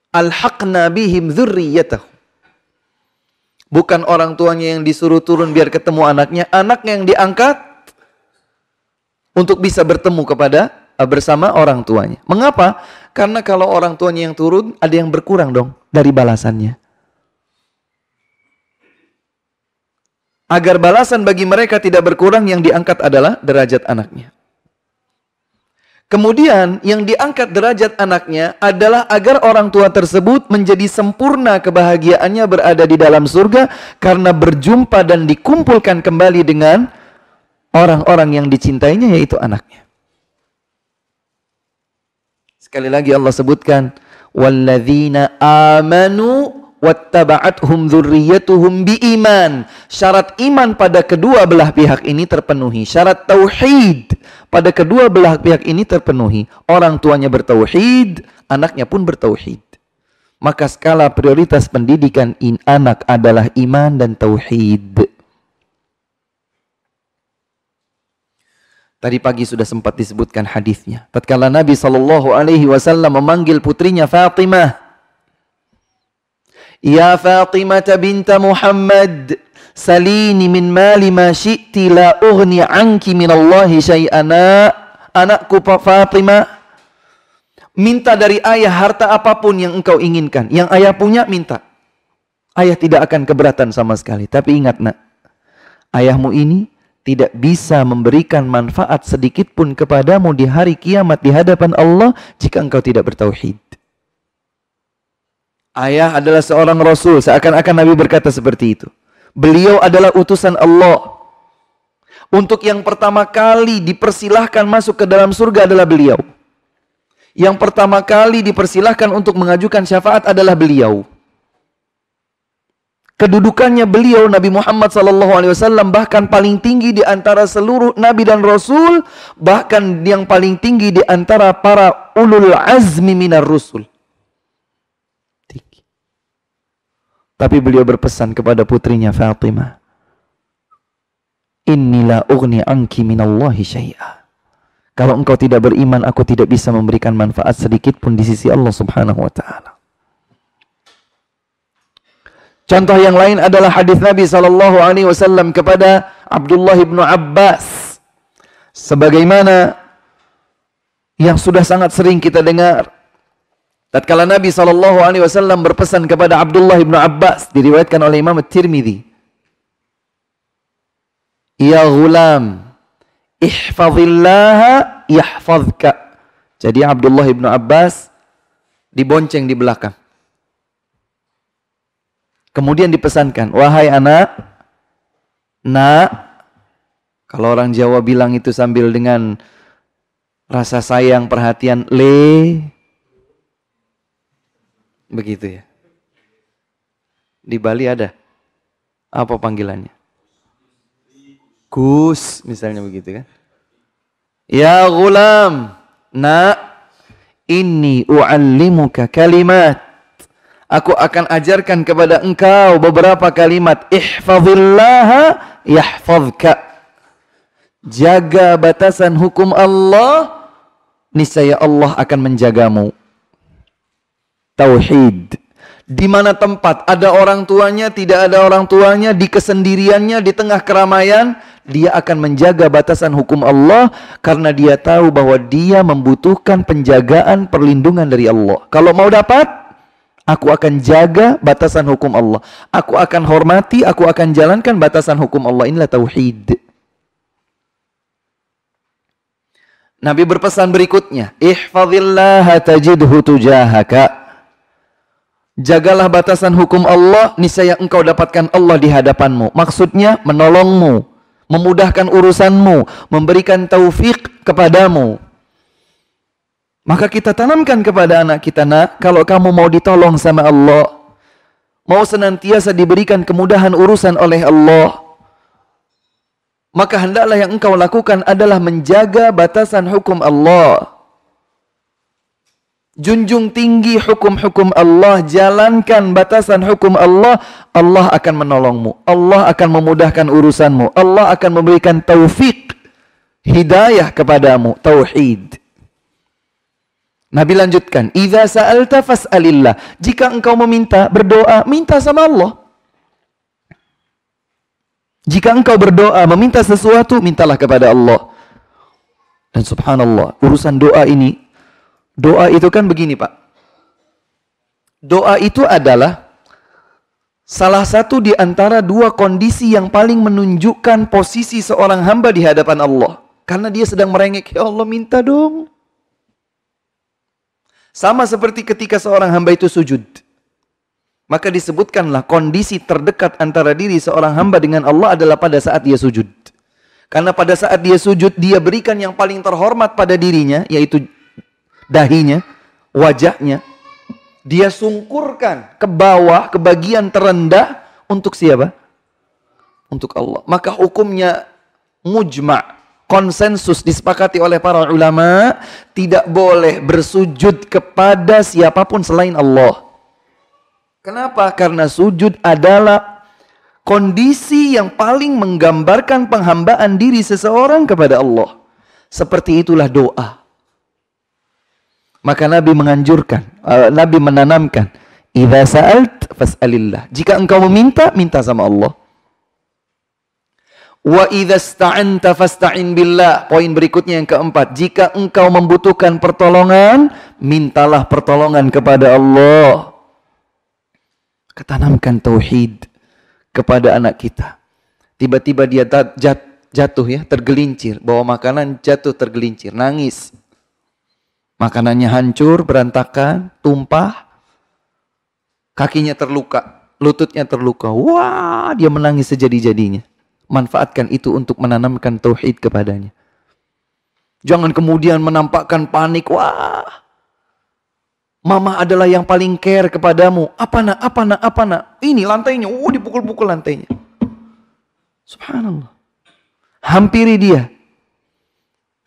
Alhaqna bihim dzurriyyatahum. Bukan orang tuanya yang disuruh turun biar ketemu anaknya, anaknya yang diangkat untuk bisa bertemu kepada eh, bersama orang tuanya. Mengapa? Karena kalau orang tuanya yang turun, ada yang berkurang dong dari balasannya. Agar balasan bagi mereka tidak berkurang, yang diangkat adalah derajat anaknya. Kemudian yang diangkat derajat anaknya adalah agar orang tua tersebut menjadi sempurna kebahagiaannya berada di dalam surga karena berjumpa dan dikumpulkan kembali dengan orang-orang yang dicintainya yaitu anaknya. Sekali lagi Allah sebutkan walladzina amanu wattaba'athum dzurriyyatuhum biiman. Syarat iman pada kedua belah pihak ini terpenuhi. Syarat tauhid pada kedua belah pihak ini terpenuhi. Orang tuanya bertauhid, anaknya pun bertauhid. Maka skala prioritas pendidikan in anak adalah iman dan tauhid. Tadi pagi sudah sempat disebutkan hadisnya. Tatkala Nabi Shallallahu Alaihi Wasallam memanggil putrinya Fatimah, Ya Fatimah binta Muhammad salini min mali ma syi'ti la ughni anki min Allah syai'ana. Anakku Fatimah minta dari ayah harta apa pun yang engkau inginkan. Yang ayah punya minta. Ayah tidak akan keberatan sama sekali. Tapi ingat nak ayahmu ini tidak bisa memberikan manfaat sedikit pun kepadamu di hari kiamat di hadapan Allah jika engkau tidak bertauhid Ayah adalah seorang rasul, seakan-akan Nabi berkata seperti itu. Beliau adalah utusan Allah. Untuk yang pertama kali dipersilahkan masuk ke dalam surga adalah beliau. Yang pertama kali dipersilahkan untuk mengajukan syafaat adalah beliau. Kedudukannya beliau Nabi Muhammad SAW bahkan paling tinggi di antara seluruh nabi dan rasul, bahkan yang paling tinggi di antara para ulul azmi minar rusul. Tapi beliau berpesan kepada putrinya Fatimah. Inilah ugni anki minallahi syai'a. Kalau engkau tidak beriman, aku tidak bisa memberikan manfaat sedikit pun di sisi Allah subhanahu wa ta'ala. Contoh yang lain adalah hadis Nabi sallallahu alaihi wasallam kepada Abdullah bin Abbas. Sebagaimana yang sudah sangat sering kita dengar Tatkala Nabi sallallahu alaihi wasallam berpesan kepada Abdullah bin Abbas diriwayatkan oleh Imam At-Tirmizi. Ya ghulam, ihfazillaha yahfazka. Jadi Abdullah bin Abbas dibonceng di belakang. Kemudian dipesankan, wahai anak, nak, kalau orang Jawa bilang itu sambil dengan rasa sayang, perhatian, le, Begitu ya. Di Bali ada. Apa panggilannya? Gus, misalnya begitu kan. Ya gulam, nak, ini u'allimuka kalimat. Aku akan ajarkan kepada engkau beberapa kalimat. Ihfazillaha yahfazka. Jaga batasan hukum Allah, niscaya Allah akan menjagamu tauhid. Di mana tempat ada orang tuanya, tidak ada orang tuanya, di kesendiriannya, di tengah keramaian, dia akan menjaga batasan hukum Allah karena dia tahu bahwa dia membutuhkan penjagaan perlindungan dari Allah. Kalau mau dapat, aku akan jaga batasan hukum Allah. Aku akan hormati, aku akan jalankan batasan hukum Allah. Inilah tauhid. Nabi berpesan berikutnya, ihfazillaha tajidhu tujahaka. Jagalah batasan hukum Allah, niscaya engkau dapatkan Allah di hadapanmu. Maksudnya menolongmu, memudahkan urusanmu, memberikan taufik kepadamu. Maka kita tanamkan kepada anak kita, nak, kalau kamu mau ditolong sama Allah, mau senantiasa diberikan kemudahan urusan oleh Allah, maka hendaklah yang engkau lakukan adalah menjaga batasan hukum Allah junjung tinggi hukum-hukum Allah, jalankan batasan hukum Allah, Allah akan menolongmu. Allah akan memudahkan urusanmu. Allah akan memberikan taufik, hidayah kepadamu, tauhid. Nabi lanjutkan, "Idza sa'alta fas'alillah." Jika engkau meminta, berdoa, minta sama Allah. Jika engkau berdoa meminta sesuatu, mintalah kepada Allah. Dan subhanallah, urusan doa ini, doa itu kan begini Pak. Doa itu adalah salah satu di antara dua kondisi yang paling menunjukkan posisi seorang hamba di hadapan Allah. Karena dia sedang merengek, ya Allah minta dong. Sama seperti ketika seorang hamba itu sujud. Maka disebutkanlah kondisi terdekat antara diri seorang hamba dengan Allah adalah pada saat dia sujud. Karena pada saat dia sujud, dia berikan yang paling terhormat pada dirinya, yaitu dahinya, wajahnya, dia sungkurkan ke bawah, ke bagian terendah untuk siapa? Untuk Allah. Maka hukumnya mujma' konsensus disepakati oleh para ulama tidak boleh bersujud kepada siapa pun selain Allah. Kenapa? Karena sujud adalah kondisi yang paling menggambarkan penghambaan diri seseorang kepada Allah. Seperti itulah doa. Maka Nabi menganjurkan, uh, Nabi menanamkan, "Idza sa'alt fas'alillah." Jika engkau meminta, minta sama Allah. Wa idza sta'anta fasta'in billah. Poin berikutnya yang keempat, jika engkau membutuhkan pertolongan, mintalah pertolongan kepada Allah. Ketanamkan tauhid kepada anak kita. Tiba-tiba dia jatuh ya, tergelincir, bawa makanan jatuh tergelincir, nangis. Makanannya hancur, berantakan, tumpah. Kakinya terluka, lututnya terluka. Wah, dia menangis sejadi-jadinya. Manfaatkan itu untuk menanamkan tauhid kepadanya. Jangan kemudian menampakkan panik. Wah, Mama adalah yang paling care kepadamu. Apa nak, apa nak, apa nak. Ini lantainya. Oh, dipukul-pukul lantainya. Subhanallah. Hampiri dia.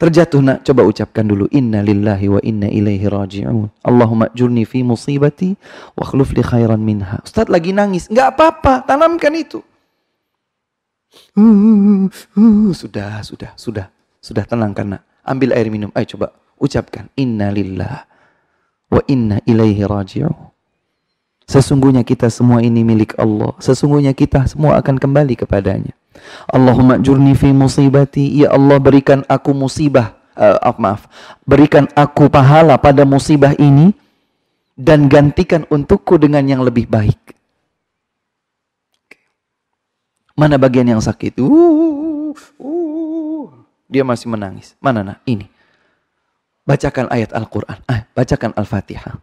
Terjatuh nak, coba ucapkan dulu. Inna lillahi wa inna ilaihi raji'un. Allahumma jurni fi musibati wa khluf li khairan minha. Ustaz lagi nangis. Enggak apa-apa, tanamkan itu. Uh, uh, sudah, sudah, sudah. Sudah tenangkan nak. Ambil air minum. Ayo coba ucapkan. Inna lillah wa inna ilaihi raji'un. Sesungguhnya kita semua ini milik Allah. Sesungguhnya kita semua akan kembali kepadanya. Allahumma jurni fi musibati. Ya Allah berikan aku musibah. Uh, maaf. Berikan aku pahala pada musibah ini. Dan gantikan untukku dengan yang lebih baik. Mana bagian yang sakit? Uh, uh, dia masih menangis. Mana nak? Ini. Bacakan ayat Al-Quran. Ah, bacakan Al-Fatihah.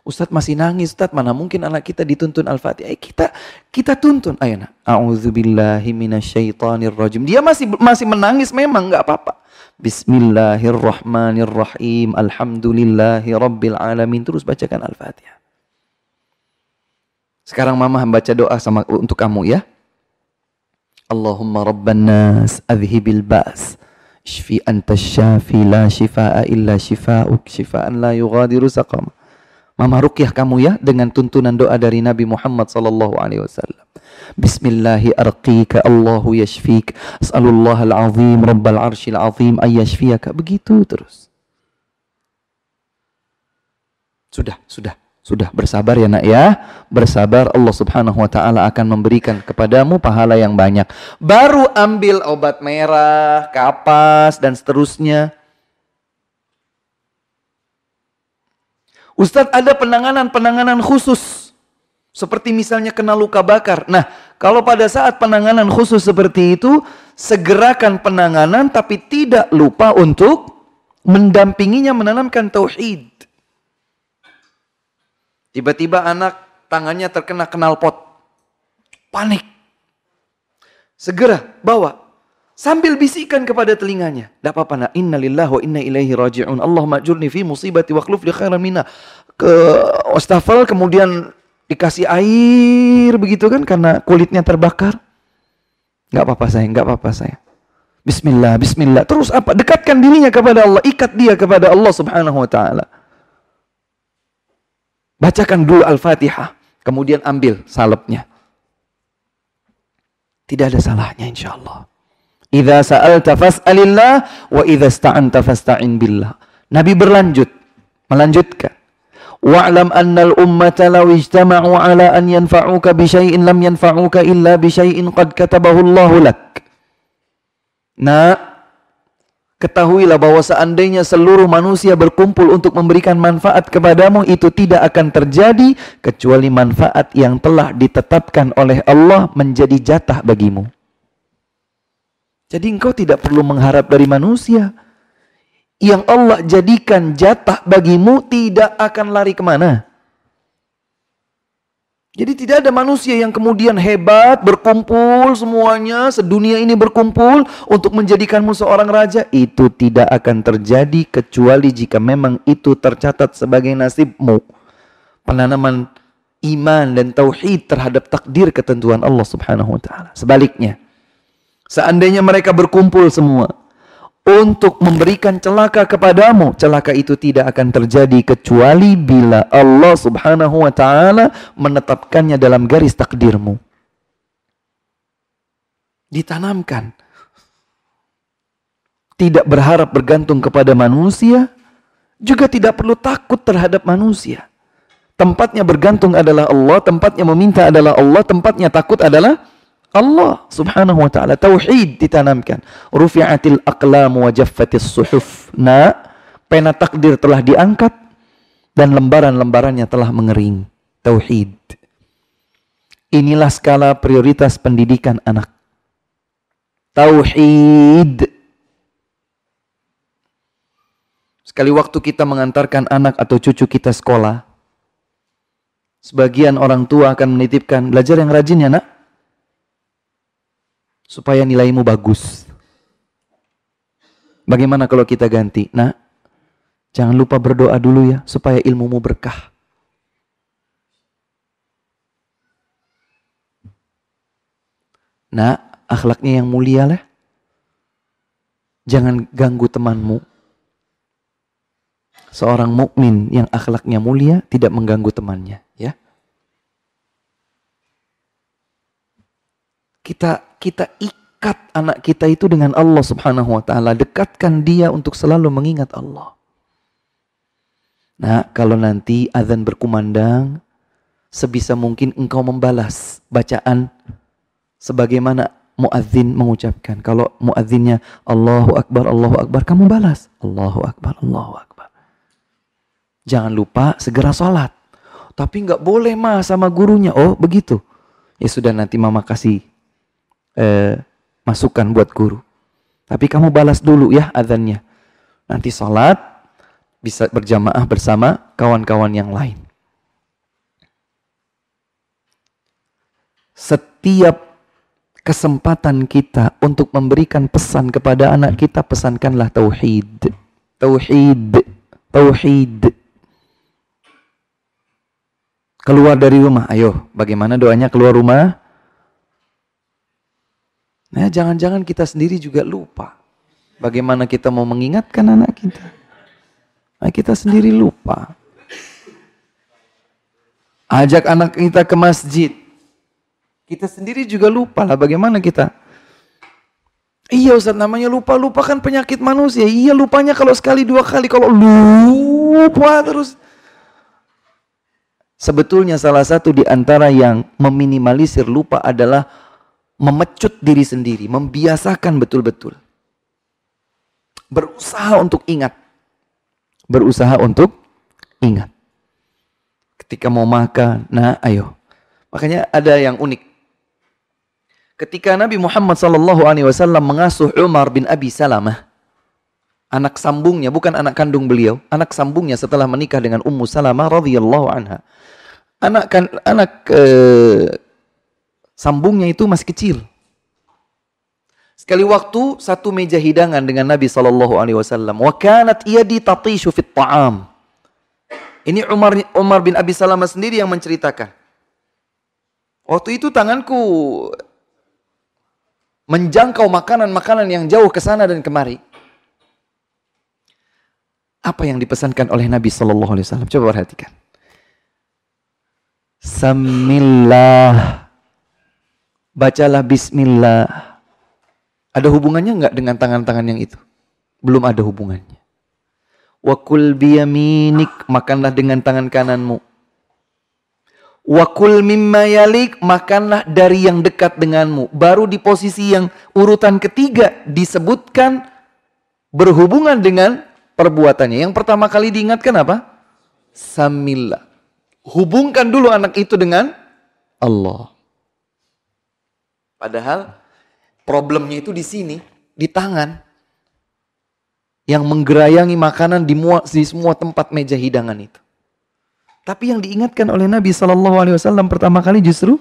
Ustadz masih nangis, Ustadz mana mungkin anak kita dituntun Al-Fatihah. Eh, kita kita tuntun. Ayo nak. A'udzubillahi minasyaitonirrajim. Dia masih masih menangis memang nggak apa-apa. Bismillahirrahmanirrahim. Alhamdulillahi rabbil alamin. Terus bacakan Al-Fatihah. Sekarang mama membaca doa sama untuk kamu ya. Allahumma rabban nas adhibil ba's. Shfi anta syafi la shifa'a illa shifa'uk shifa'an la yughadiru saqama. Mama Rukyah kamu ya dengan tuntunan doa dari Nabi Muhammad sallallahu alaihi wasallam. Bismillahi arqika Allahu yashfik. As'alullah al-azim rabbal arshil azim ay yashfiyaka. Begitu terus. Sudah, sudah. Sudah bersabar ya nak ya. Bersabar Allah subhanahu wa ta'ala akan memberikan kepadamu pahala yang banyak. Baru ambil obat merah, kapas dan seterusnya. Ustadz ada penanganan-penanganan khusus. Seperti misalnya kena luka bakar. Nah, kalau pada saat penanganan khusus seperti itu, segerakan penanganan tapi tidak lupa untuk mendampinginya menanamkan tauhid. Tiba-tiba anak tangannya terkena knalpot. Panik. Segera bawa sambil bisikan kepada telinganya. Tidak apa-apa nak. Inna lillahi wa inna ilaihi raji'un. Allah majurni fi musibati wa khluf li khairan minna. Ke wastafel kemudian dikasih air begitu kan karena kulitnya terbakar. Enggak apa-apa saya, enggak apa-apa saya. Bismillah, bismillah. Terus apa? Dekatkan dirinya kepada Allah, ikat dia kepada Allah Subhanahu wa taala. Bacakan dulu Al-Fatihah, kemudian ambil salepnya. Tidak ada salahnya insya Allah. Idza sa'alta fas'alillah wa idza sta'anta fasta'in billah. Nabi berlanjut, melanjutkan. Wa'lam anna al-ummata law ijtama'u ala an yanfa'uka bi syai'in lam yanfa'uka illa bi syai'in qad katabahu Allahu lak. Nah, ketahuilah bahwa seandainya seluruh manusia berkumpul untuk memberikan manfaat kepadamu itu tidak akan terjadi kecuali manfaat yang telah ditetapkan oleh Allah menjadi jatah bagimu. Jadi engkau tidak perlu mengharap dari manusia yang Allah jadikan jatah bagimu tidak akan lari ke mana. Jadi tidak ada manusia yang kemudian hebat, berkumpul semuanya, sedunia ini berkumpul untuk menjadikanmu seorang raja. Itu tidak akan terjadi kecuali jika memang itu tercatat sebagai nasibmu. Penanaman iman dan tauhid terhadap takdir ketentuan Allah subhanahu wa ta'ala. Sebaliknya, seandainya mereka berkumpul semua, untuk memberikan celaka kepadamu. Celaka itu tidak akan terjadi kecuali bila Allah Subhanahu wa taala menetapkannya dalam garis takdirmu. Ditanamkan. Tidak berharap bergantung kepada manusia, juga tidak perlu takut terhadap manusia. Tempatnya bergantung adalah Allah, tempatnya meminta adalah Allah, tempatnya takut adalah Allah subhanahu wa ta'ala. Tauhid ditanamkan. Rufi'atil aqlam wa jaffatis suhuf. Nah, pena takdir telah diangkat dan lembaran-lembarannya telah mengering. Tauhid. Inilah skala prioritas pendidikan anak. Tauhid. Sekali waktu kita mengantarkan anak atau cucu kita sekolah, sebagian orang tua akan menitipkan, belajar yang rajin ya nak, supaya nilaimu bagus. Bagaimana kalau kita ganti? Nah, jangan lupa berdoa dulu ya supaya ilmumu berkah. Nah, akhlaknya yang mulia lah. Jangan ganggu temanmu. Seorang mukmin yang akhlaknya mulia tidak mengganggu temannya, ya. Kita kita ikat anak kita itu dengan Allah Subhanahu wa taala, dekatkan dia untuk selalu mengingat Allah. Nah, kalau nanti azan berkumandang, sebisa mungkin engkau membalas bacaan sebagaimana muadzin mengucapkan. Kalau muadzinnya Allahu Akbar, Allahu Akbar, kamu balas Allahu Akbar, Allahu Akbar. Jangan lupa segera sholat. Tapi nggak boleh mah sama gurunya. Oh begitu. Ya sudah nanti mama kasih eh, masukan buat guru. Tapi kamu balas dulu ya adhannya. Nanti sholat bisa berjamaah bersama kawan-kawan yang lain. Setiap kesempatan kita untuk memberikan pesan kepada anak kita, pesankanlah tauhid. Tauhid. Tauhid. Keluar dari rumah, ayo. Bagaimana doanya keluar rumah? Nah, jangan-jangan kita sendiri juga lupa. Bagaimana kita mau mengingatkan anak kita? Nah, kita sendiri lupa. Ajak anak kita ke masjid. Kita sendiri juga lupa lah bagaimana kita. Iya Ustaz namanya lupa-lupa kan penyakit manusia. Iya lupanya kalau sekali dua kali. Kalau lupa terus. Sebetulnya salah satu di antara yang meminimalisir lupa adalah memecut diri sendiri, membiasakan betul-betul. Berusaha untuk ingat. Berusaha untuk ingat. Ketika mau makan, nah ayo. Makanya ada yang unik. Ketika Nabi Muhammad SAW mengasuh Umar bin Abi Salamah, anak sambungnya bukan anak kandung beliau, anak sambungnya setelah menikah dengan Ummu Salamah radhiyallahu anha. Anak kan anak eh, Sambungnya itu masih kecil. Sekali waktu satu meja hidangan dengan Nabi Shallallahu Alaihi Wasallam. Wa kanat di tatishu fit ta'am. Ini Umar Umar bin Abi Salamah sendiri yang menceritakan. Waktu itu tanganku menjangkau makanan-makanan yang jauh ke sana dan kemari. Apa yang dipesankan oleh Nabi Shallallahu Alaihi Wasallam? Coba perhatikan. Samillah bacalah bismillah. Ada hubungannya enggak dengan tangan-tangan yang itu? Belum ada hubungannya. Wa kul biyaminik, makanlah dengan tangan kananmu. Wa kul mimma yalik, makanlah dari yang dekat denganmu. Baru di posisi yang urutan ketiga disebutkan berhubungan dengan perbuatannya. Yang pertama kali diingatkan apa? Samillah. Hubungkan dulu anak itu dengan Allah. Padahal problemnya itu di sini, di tangan. Yang menggerayangi makanan di, semua tempat meja hidangan itu. Tapi yang diingatkan oleh Nabi Shallallahu Alaihi Wasallam pertama kali justru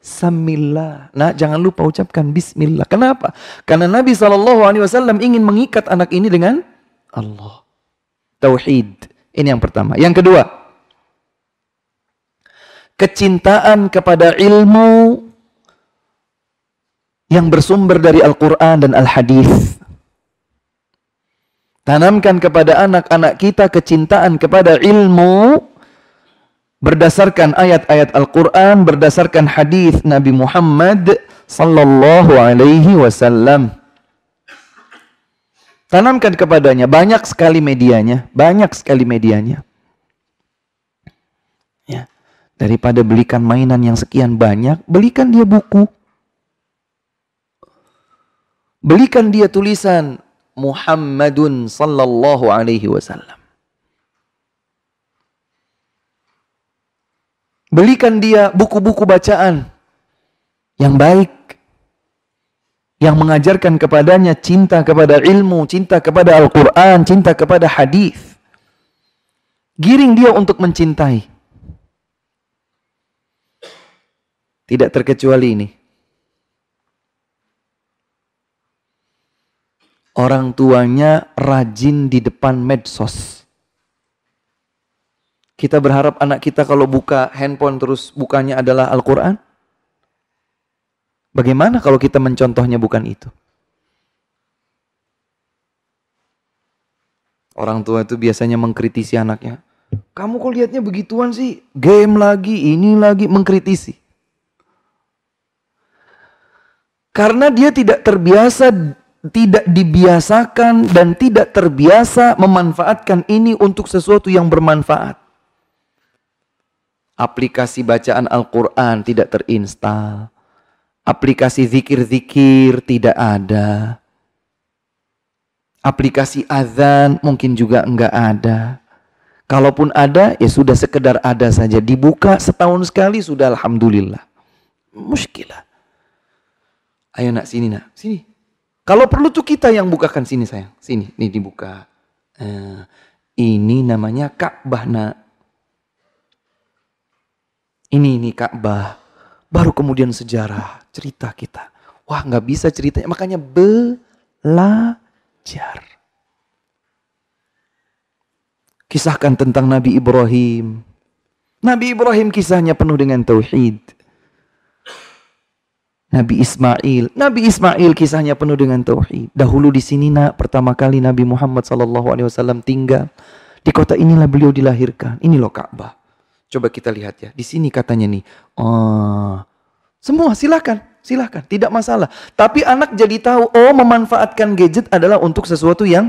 Samillah. Nah, jangan lupa ucapkan Bismillah. Kenapa? Karena Nabi Shallallahu Alaihi Wasallam ingin mengikat anak ini dengan Allah. Tauhid. Ini yang pertama. Yang kedua, kecintaan kepada ilmu yang bersumber dari Al-Quran dan Al-Hadis. Tanamkan kepada anak-anak kita kecintaan kepada ilmu berdasarkan ayat-ayat Al-Quran, berdasarkan hadis Nabi Muhammad sallallahu alaihi wasallam. Tanamkan kepadanya banyak sekali medianya, banyak sekali medianya. Ya. Daripada belikan mainan yang sekian banyak, belikan dia buku. Belikan dia tulisan Muhammadun sallallahu alaihi wasallam. Belikan dia buku-buku bacaan yang baik. Yang mengajarkan kepadanya cinta kepada ilmu, cinta kepada Al-Quran, cinta kepada hadis. Giring dia untuk mencintai. Tidak terkecuali ini. Orang tuanya rajin di depan medsos. Kita berharap anak kita kalau buka handphone terus bukanya adalah Al-Quran? Bagaimana kalau kita mencontohnya bukan itu? Orang tua itu biasanya mengkritisi anaknya. Kamu kok lihatnya begituan sih? Game lagi, ini lagi, mengkritisi. Karena dia tidak terbiasa, tidak dibiasakan dan tidak terbiasa memanfaatkan ini untuk sesuatu yang bermanfaat aplikasi bacaan Al-Quran tidak terinstal. Aplikasi zikir-zikir tidak ada. Aplikasi azan mungkin juga enggak ada. Kalaupun ada, ya sudah sekedar ada saja. Dibuka setahun sekali sudah Alhamdulillah. Muskilah. Ayo nak, sini nak. Sini. Kalau perlu tuh kita yang bukakan sini sayang. Sini, ini dibuka. Uh, ini namanya Ka'bah nak. Ini ini Ka'bah. Baru kemudian sejarah, cerita kita. Wah nggak bisa ceritanya, makanya belajar. Kisahkan tentang Nabi Ibrahim. Nabi Ibrahim kisahnya penuh dengan tauhid. Nabi Ismail, Nabi Ismail kisahnya penuh dengan tauhid. Dahulu di sini nak pertama kali Nabi Muhammad SAW tinggal di kota inilah beliau dilahirkan. Ini loh Ka'bah. Coba kita lihat ya. Di sini katanya nih. Oh, semua silakan, silakan, tidak masalah. Tapi anak jadi tahu, oh memanfaatkan gadget adalah untuk sesuatu yang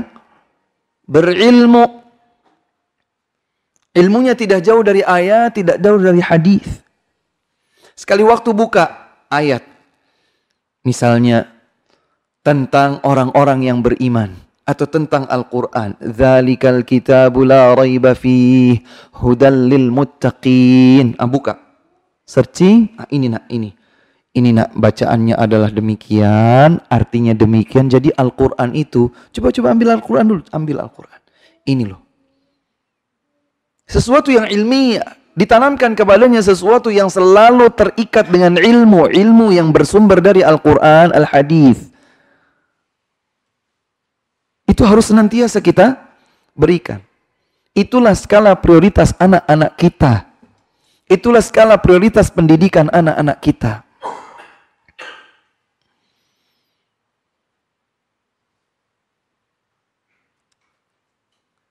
berilmu. Ilmunya tidak jauh dari ayat, tidak jauh dari hadis. Sekali waktu buka ayat. Misalnya tentang orang-orang yang beriman atau tentang Al-Quran. Zalikal kitabu la raiba fih hudal lil muttaqin. Ah, buka. Searching. Ah, ini nak, ini. Ini nak bacaannya adalah demikian, artinya demikian. Jadi Al-Quran itu, coba-coba ambil Al-Quran dulu, ambil Al-Quran. Ini loh. Sesuatu yang ilmiah, ditanamkan kepadanya sesuatu yang selalu terikat dengan ilmu, ilmu yang bersumber dari Al-Quran, Al-Hadis. Itu harus senantiasa kita berikan. Itulah skala prioritas anak-anak kita. Itulah skala prioritas pendidikan anak-anak kita.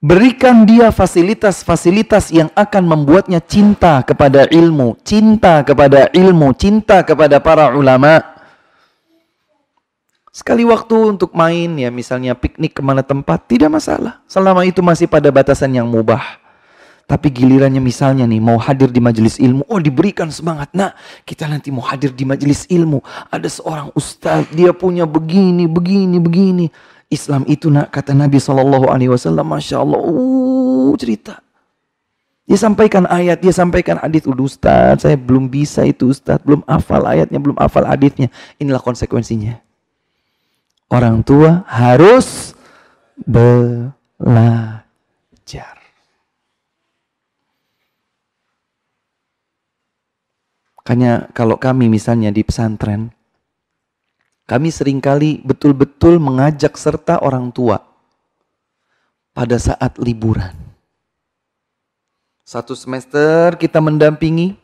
Berikan dia fasilitas-fasilitas yang akan membuatnya cinta kepada ilmu, cinta kepada ilmu, cinta kepada para ulama. Sekali waktu untuk main ya misalnya piknik ke mana tempat tidak masalah. Selama itu masih pada batasan yang mubah. Tapi gilirannya misalnya nih mau hadir di majelis ilmu, oh diberikan semangat. Nah kita nanti mau hadir di majelis ilmu. Ada seorang ustaz, dia punya begini, begini, begini. Islam itu nak kata Nabi Shallallahu Alaihi Wasallam, masya Allah, uh, cerita. Dia sampaikan ayat, dia sampaikan hadis. Udah Ustaz, saya belum bisa itu Ustaz, belum hafal ayatnya, belum hafal hadisnya. Inilah konsekuensinya. Orang tua harus belajar. Makanya kalau kami misalnya di pesantren, kami sering kali betul-betul mengajak serta orang tua pada saat liburan. Satu semester kita mendampingi,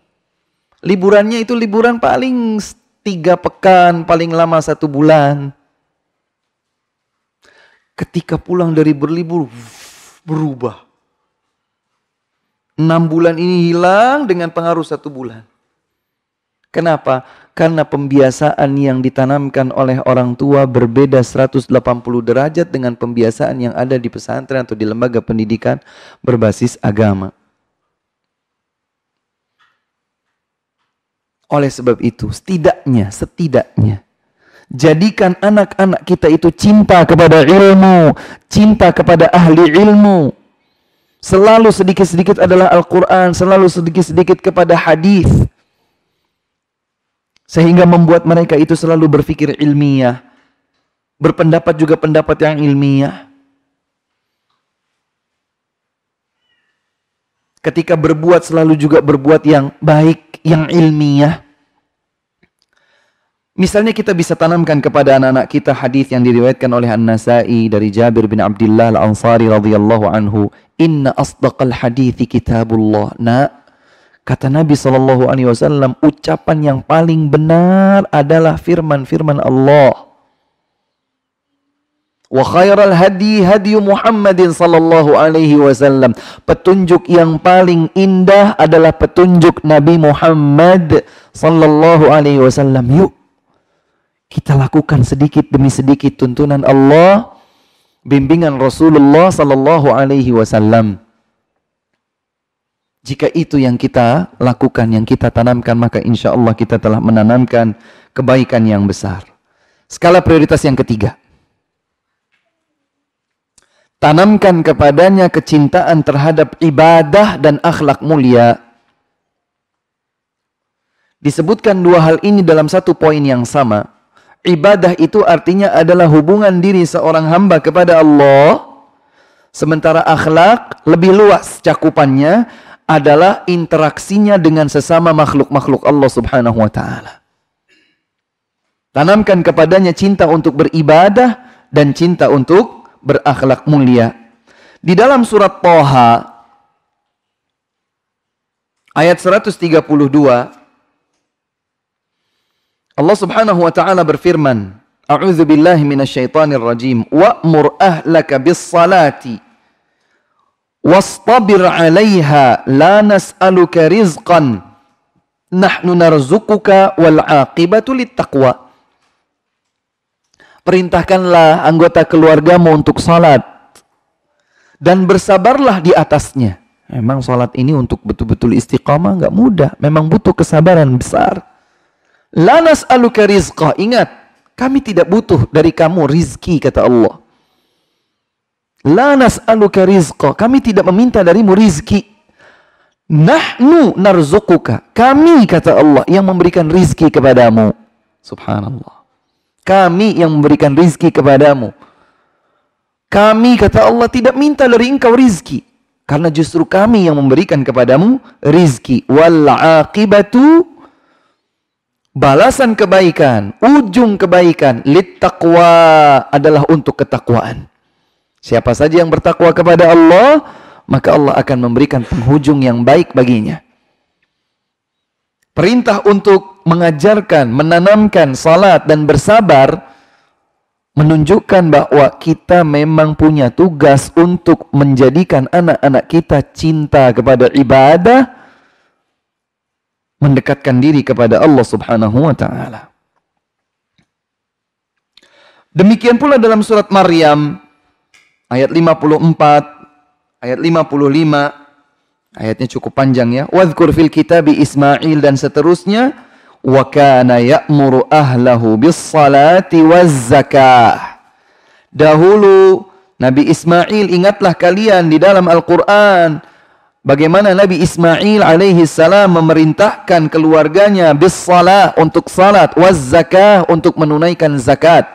liburannya itu liburan paling tiga pekan, paling lama satu bulan. Ketika pulang dari berlibur, berubah. Enam bulan ini hilang dengan pengaruh satu bulan. Kenapa? Karena pembiasaan yang ditanamkan oleh orang tua berbeda 180 derajat dengan pembiasaan yang ada di pesantren atau di lembaga pendidikan berbasis agama. Oleh sebab itu, setidaknya, setidaknya, jadikan anak-anak kita itu cinta kepada ilmu, cinta kepada ahli ilmu. Selalu sedikit-sedikit adalah Al-Quran, selalu sedikit-sedikit kepada hadis sehingga membuat mereka itu selalu berpikir ilmiah. Berpendapat juga pendapat yang ilmiah. Ketika berbuat selalu juga berbuat yang baik, yang ilmiah. Misalnya kita bisa tanamkan kepada anak-anak kita hadis yang diriwayatkan oleh An-Nasai dari Jabir bin Abdullah Al-Ansari radhiyallahu anhu, "Inna asdaqal hadithi kitabullah." Nah, Kata Nabi Shallallahu Alaihi Wasallam, ucapan yang paling benar adalah firman-firman Allah. Wa khairal hadi hadi Muhammadin sallallahu alaihi wasallam. Petunjuk yang paling indah adalah petunjuk Nabi Muhammad sallallahu alaihi wasallam. Yuk kita lakukan sedikit demi sedikit tuntunan Allah, bimbingan Rasulullah sallallahu alaihi wasallam. Jika itu yang kita lakukan, yang kita tanamkan, maka insya Allah kita telah menanamkan kebaikan yang besar. Skala prioritas yang ketiga. Tanamkan kepadanya kecintaan terhadap ibadah dan akhlak mulia. Disebutkan dua hal ini dalam satu poin yang sama. Ibadah itu artinya adalah hubungan diri seorang hamba kepada Allah. Sementara akhlak lebih luas cakupannya adalah interaksinya dengan sesama makhluk-makhluk Allah Subhanahu wa taala. Tanamkan kepadanya cinta untuk beribadah dan cinta untuk berakhlak mulia. Di dalam surat Toha ayat 132 Allah Subhanahu wa taala berfirman, A'udzu billahi minasyaitonir rajim. Wa'mur ahlaka bis salati wastabir 'alaiha la nas'aluka rizqan nahnu narzukuka wal 'aqibatu littaqwa Perintahkanlah anggota keluargamu untuk salat dan bersabarlah di atasnya. Memang salat ini untuk betul-betul istiqamah nggak mudah, memang butuh kesabaran besar. La nas'aluka rizqa. Ingat, kami tidak butuh dari kamu rizki kata Allah. La nas'aluka rizqa. Kami tidak meminta darimu rizki. Nahnu narzukuka. Kami kata Allah yang memberikan rizki kepadamu. Subhanallah. Kami yang memberikan rizki kepadamu. Kami kata Allah tidak minta dari engkau rizki. Karena justru kami yang memberikan kepadamu rizki. Wal aqibatu balasan kebaikan, ujung kebaikan, lit taqwa adalah untuk ketakwaan. Siapa saja yang bertakwa kepada Allah, maka Allah akan memberikan penghujung yang baik baginya. Perintah untuk mengajarkan, menanamkan salat dan bersabar menunjukkan bahwa kita memang punya tugas untuk menjadikan anak-anak kita cinta kepada ibadah, mendekatkan diri kepada Allah Subhanahu wa taala. Demikian pula dalam surat Maryam ayat 54, ayat 55, ayatnya cukup panjang ya. Wadhkur fil kitabi Ismail dan seterusnya. Wa kana ya'muru ahlahu bis salati waz zakah. Dahulu Nabi Ismail ingatlah kalian di dalam Al-Quran. Bagaimana Nabi Ismail alaihi salam memerintahkan keluarganya bis salah untuk salat, waz zakah untuk menunaikan zakat.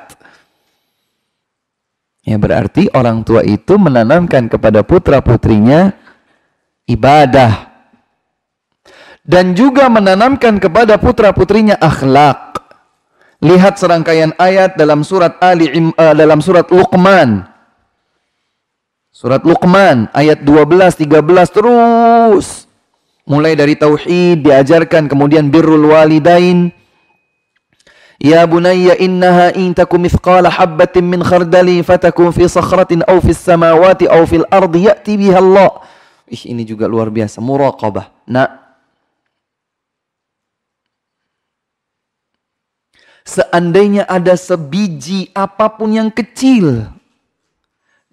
Ya berarti orang tua itu menanamkan kepada putra-putrinya ibadah. Dan juga menanamkan kepada putra-putrinya akhlak. Lihat serangkaian ayat dalam surat Ali uh, dalam surat Luqman. Surat Luqman ayat 12 13 terus mulai dari tauhid diajarkan kemudian birrul walidain Ya bunayya innaha in taku mithqala habbatin min khardali fatakun fi sakhratin aw fi samawati aw fil ardi ya'ti biha Allah. Ih, ini juga luar biasa, muraqabah. Nah, seandainya ada sebiji apa pun yang kecil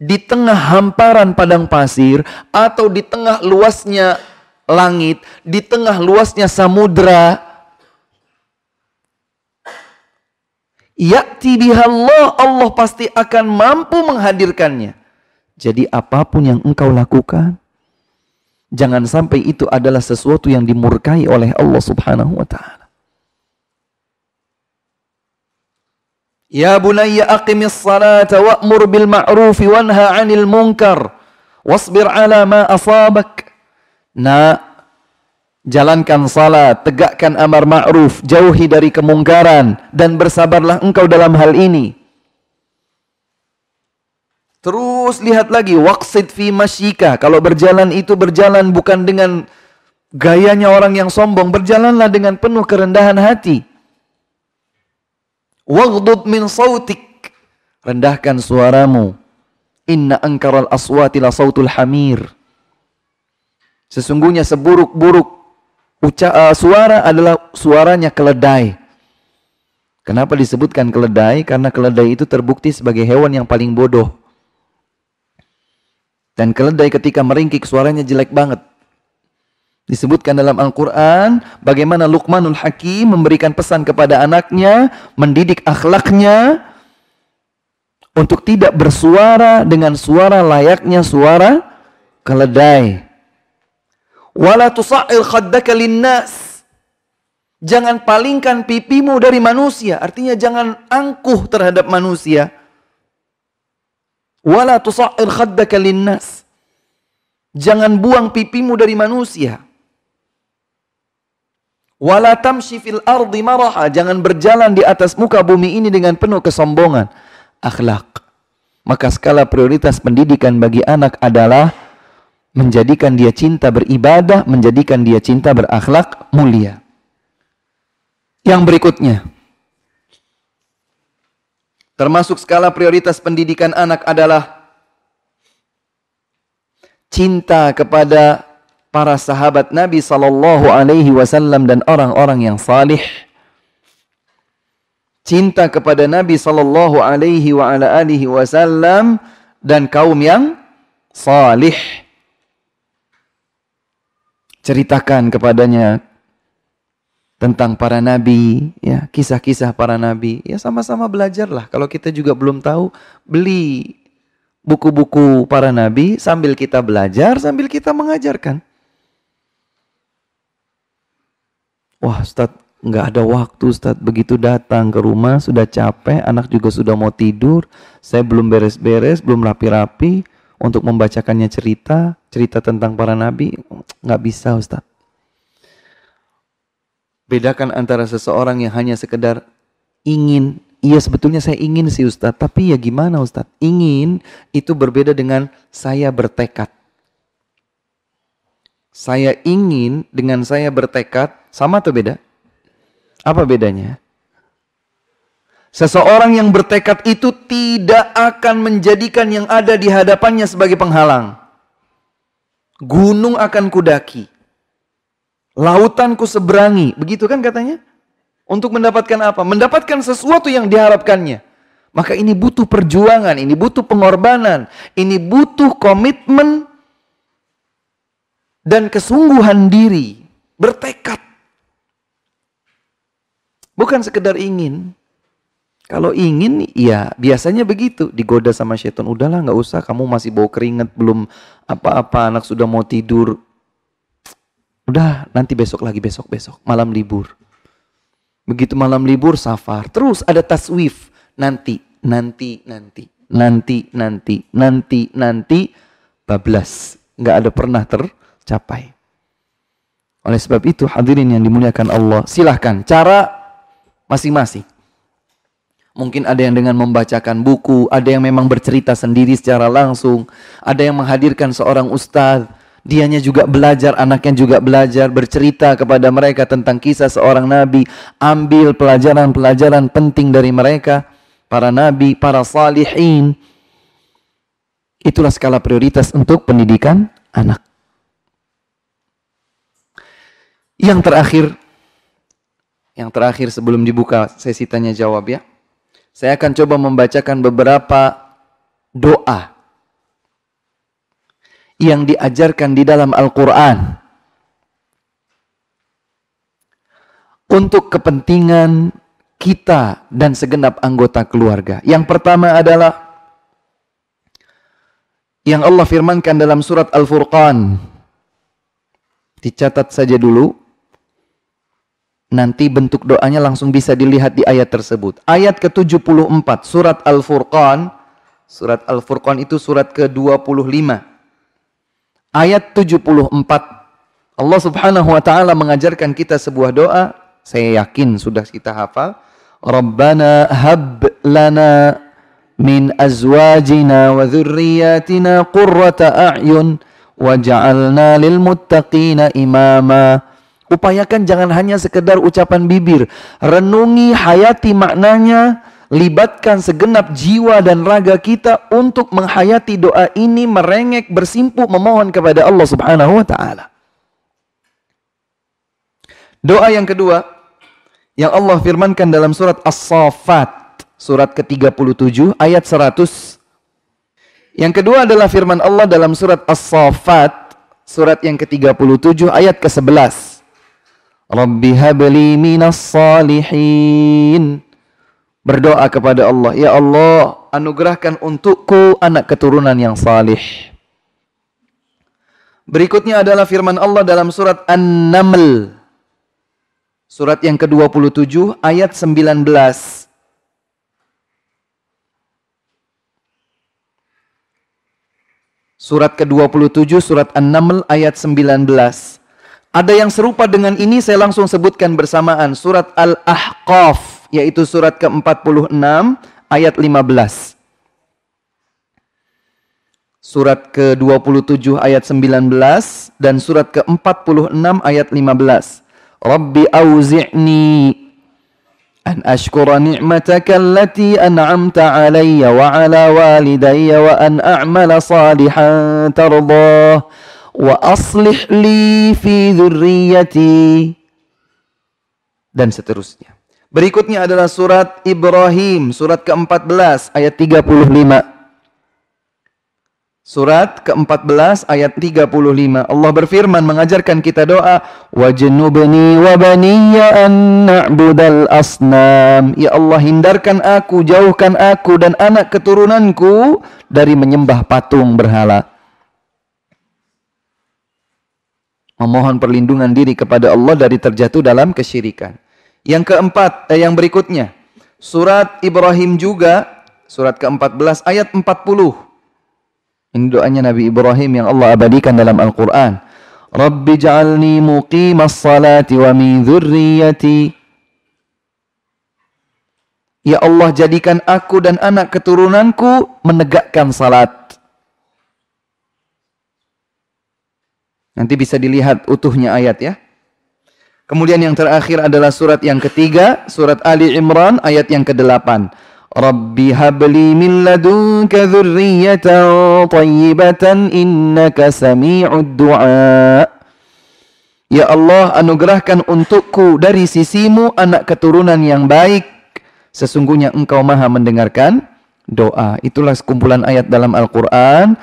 di tengah hamparan padang pasir atau di tengah luasnya langit, di tengah luasnya samudra, Ya'ti bihallah, Allah pasti akan mampu menghadirkannya. Jadi apa pun yang engkau lakukan, jangan sampai itu adalah sesuatu yang dimurkai oleh Allah subhanahu wa ta'ala. Ya bunayya aqimis salata wa'mur bil ma'rufi wanha 'anil munkar wasbir 'ala ma asabak. Nak, Jalankan salat, tegakkan amar ma'ruf, jauhi dari kemungkaran, dan bersabarlah engkau dalam hal ini. Terus lihat lagi, waqsid fi masyika. Kalau berjalan itu berjalan bukan dengan gayanya orang yang sombong, berjalanlah dengan penuh kerendahan hati. Waghdud min sautik. Rendahkan suaramu. Inna angkaral aswati la sautul hamir. Sesungguhnya seburuk-buruk Uca, uh, suara adalah suaranya keledai. Kenapa disebutkan keledai? Karena keledai itu terbukti sebagai hewan yang paling bodoh. Dan keledai ketika meringkik suaranya jelek banget. Disebutkan dalam Al-Quran bagaimana Luqmanul Hakim memberikan pesan kepada anaknya, mendidik akhlaknya untuk tidak bersuara dengan suara layaknya suara keledai. Wala tusa'il khaddaka linnas. Jangan palingkan pipimu dari manusia. Artinya jangan angkuh terhadap manusia. Wala tusa'il khaddaka linnas. Jangan buang pipimu dari manusia. Wala tamshi fil ardi maraha. Jangan berjalan di atas muka bumi ini dengan penuh kesombongan. Akhlak. Maka skala prioritas pendidikan bagi anak adalah menjadikan dia cinta beribadah, menjadikan dia cinta berakhlak mulia. Yang berikutnya, termasuk skala prioritas pendidikan anak adalah cinta kepada para sahabat Nabi sallallahu alaihi wasallam dan orang-orang yang salih. Cinta kepada Nabi sallallahu alaihi wasallam dan kaum yang salih ceritakan kepadanya tentang para nabi, ya kisah-kisah para nabi. Ya sama-sama belajarlah. Kalau kita juga belum tahu, beli buku-buku para nabi sambil kita belajar, sambil kita mengajarkan. Wah Ustaz, nggak ada waktu Ustaz. Begitu datang ke rumah sudah capek, anak juga sudah mau tidur, saya belum beres-beres, belum rapi-rapi untuk membacakannya cerita, cerita tentang para nabi, nggak bisa Ustaz. Bedakan antara seseorang yang hanya sekedar ingin, iya sebetulnya saya ingin sih Ustaz, tapi ya gimana Ustaz? Ingin itu berbeda dengan saya bertekad. Saya ingin dengan saya bertekad, sama atau beda? Apa bedanya? Seseorang yang bertekad itu tidak akan menjadikan yang ada di hadapannya sebagai penghalang. Gunung akan kudaki. Lautan ku seberangi. Begitu kan katanya? Untuk mendapatkan apa? Mendapatkan sesuatu yang diharapkannya. Maka ini butuh perjuangan, ini butuh pengorbanan, ini butuh komitmen dan kesungguhan diri, bertekad. Bukan sekedar ingin. Kalau ingin, ya biasanya begitu. Digoda sama setan, udahlah nggak usah, kamu masih bau keringat, belum apa-apa, anak sudah mau tidur. Udah, nanti besok lagi, besok-besok, malam libur. Begitu malam libur, safar. Terus ada taswif, nanti, nanti, nanti, nanti, nanti, nanti, nanti, bablas. Nggak ada pernah tercapai. Oleh sebab itu, hadirin yang dimuliakan Allah, silahkan cara masing-masing Mungkin ada yang dengan membacakan buku, ada yang memang bercerita sendiri secara langsung, ada yang menghadirkan seorang ustadz, dianya juga belajar, anaknya juga belajar, bercerita kepada mereka tentang kisah seorang nabi, ambil pelajaran-pelajaran penting dari mereka, para nabi, para salihin. Itulah skala prioritas untuk pendidikan anak. Yang terakhir, yang terakhir sebelum dibuka sesi tanya jawab ya. Saya akan coba membacakan beberapa doa yang diajarkan di dalam Al-Quran untuk kepentingan kita dan segenap anggota keluarga. Yang pertama adalah yang Allah firmankan dalam surat Al-Furqan. Dicatat saja dulu Nanti bentuk doanya langsung bisa dilihat di ayat tersebut. Ayat ke-74 surat Al-Furqan. Surat Al-Furqan itu surat ke-25. Ayat 74 Allah Subhanahu wa taala mengajarkan kita sebuah doa, saya yakin sudah kita hafal. Rabbana hab lana min azwajina wa dhurriyyatina qurrata a'yun waj'alna lil muttaqina imama. Upayakan jangan hanya sekedar ucapan bibir. Renungi, hayati maknanya, libatkan segenap jiwa dan raga kita untuk menghayati doa ini, merengek, bersimpu, memohon kepada Allah Subhanahu wa taala. Doa yang kedua yang Allah firmankan dalam surat As-Saffat, surat ke-37 ayat 100. Yang kedua adalah firman Allah dalam surat As-Saffat, surat yang ke-37 ayat ke-11. Rabbi habli minas salihin. Berdoa kepada Allah, Ya Allah, anugerahkan untukku anak keturunan yang salih. Berikutnya adalah firman Allah dalam surat An-Naml. Surat yang ke-27 ayat 19. Surat ke-27 surat An-Naml ayat 19. Ada yang serupa dengan ini saya langsung sebutkan bersamaan surat Al-Ahqaf yaitu surat ke-46 ayat 15. Surat ke-27 ayat 19 dan surat ke-46 ayat 15. Rabbi auzi'ni ni'mataka allati an'amta alayya wa ala walidayya wa an a'mala salihan tardah wa aslih li fi dzurriyyati dan seterusnya. Berikutnya adalah surat Ibrahim, surat ke-14 ayat 35. Surat ke-14 ayat 35. Allah berfirman mengajarkan kita doa, "Wajnubni wa baniya an na'budal asnam." Ya Allah, hindarkan aku, jauhkan aku dan anak keturunanku dari menyembah patung berhala. Memohon perlindungan diri kepada Allah dari terjatuh dalam kesyirikan. Yang keempat, eh, yang berikutnya, surat Ibrahim juga, surat ke-14 ayat 40. Ini doanya Nabi Ibrahim yang Allah abadikan dalam Al-Quran. Rabbi ja'alni muqimas salati wa min dhurriyati. Ya Allah jadikan aku dan anak keturunanku menegakkan salat. Nanti bisa dilihat utuhnya ayat ya. Kemudian yang terakhir adalah surat yang ketiga, surat Ali Imran ayat yang ke-8. Rabbi habli min ladunka dzurriyyatan thayyibatan innaka sami'ud du'a. Ya Allah, anugerahkan untukku dari sisimu anak keturunan yang baik. Sesungguhnya engkau maha mendengarkan doa. Itulah sekumpulan ayat dalam Al-Quran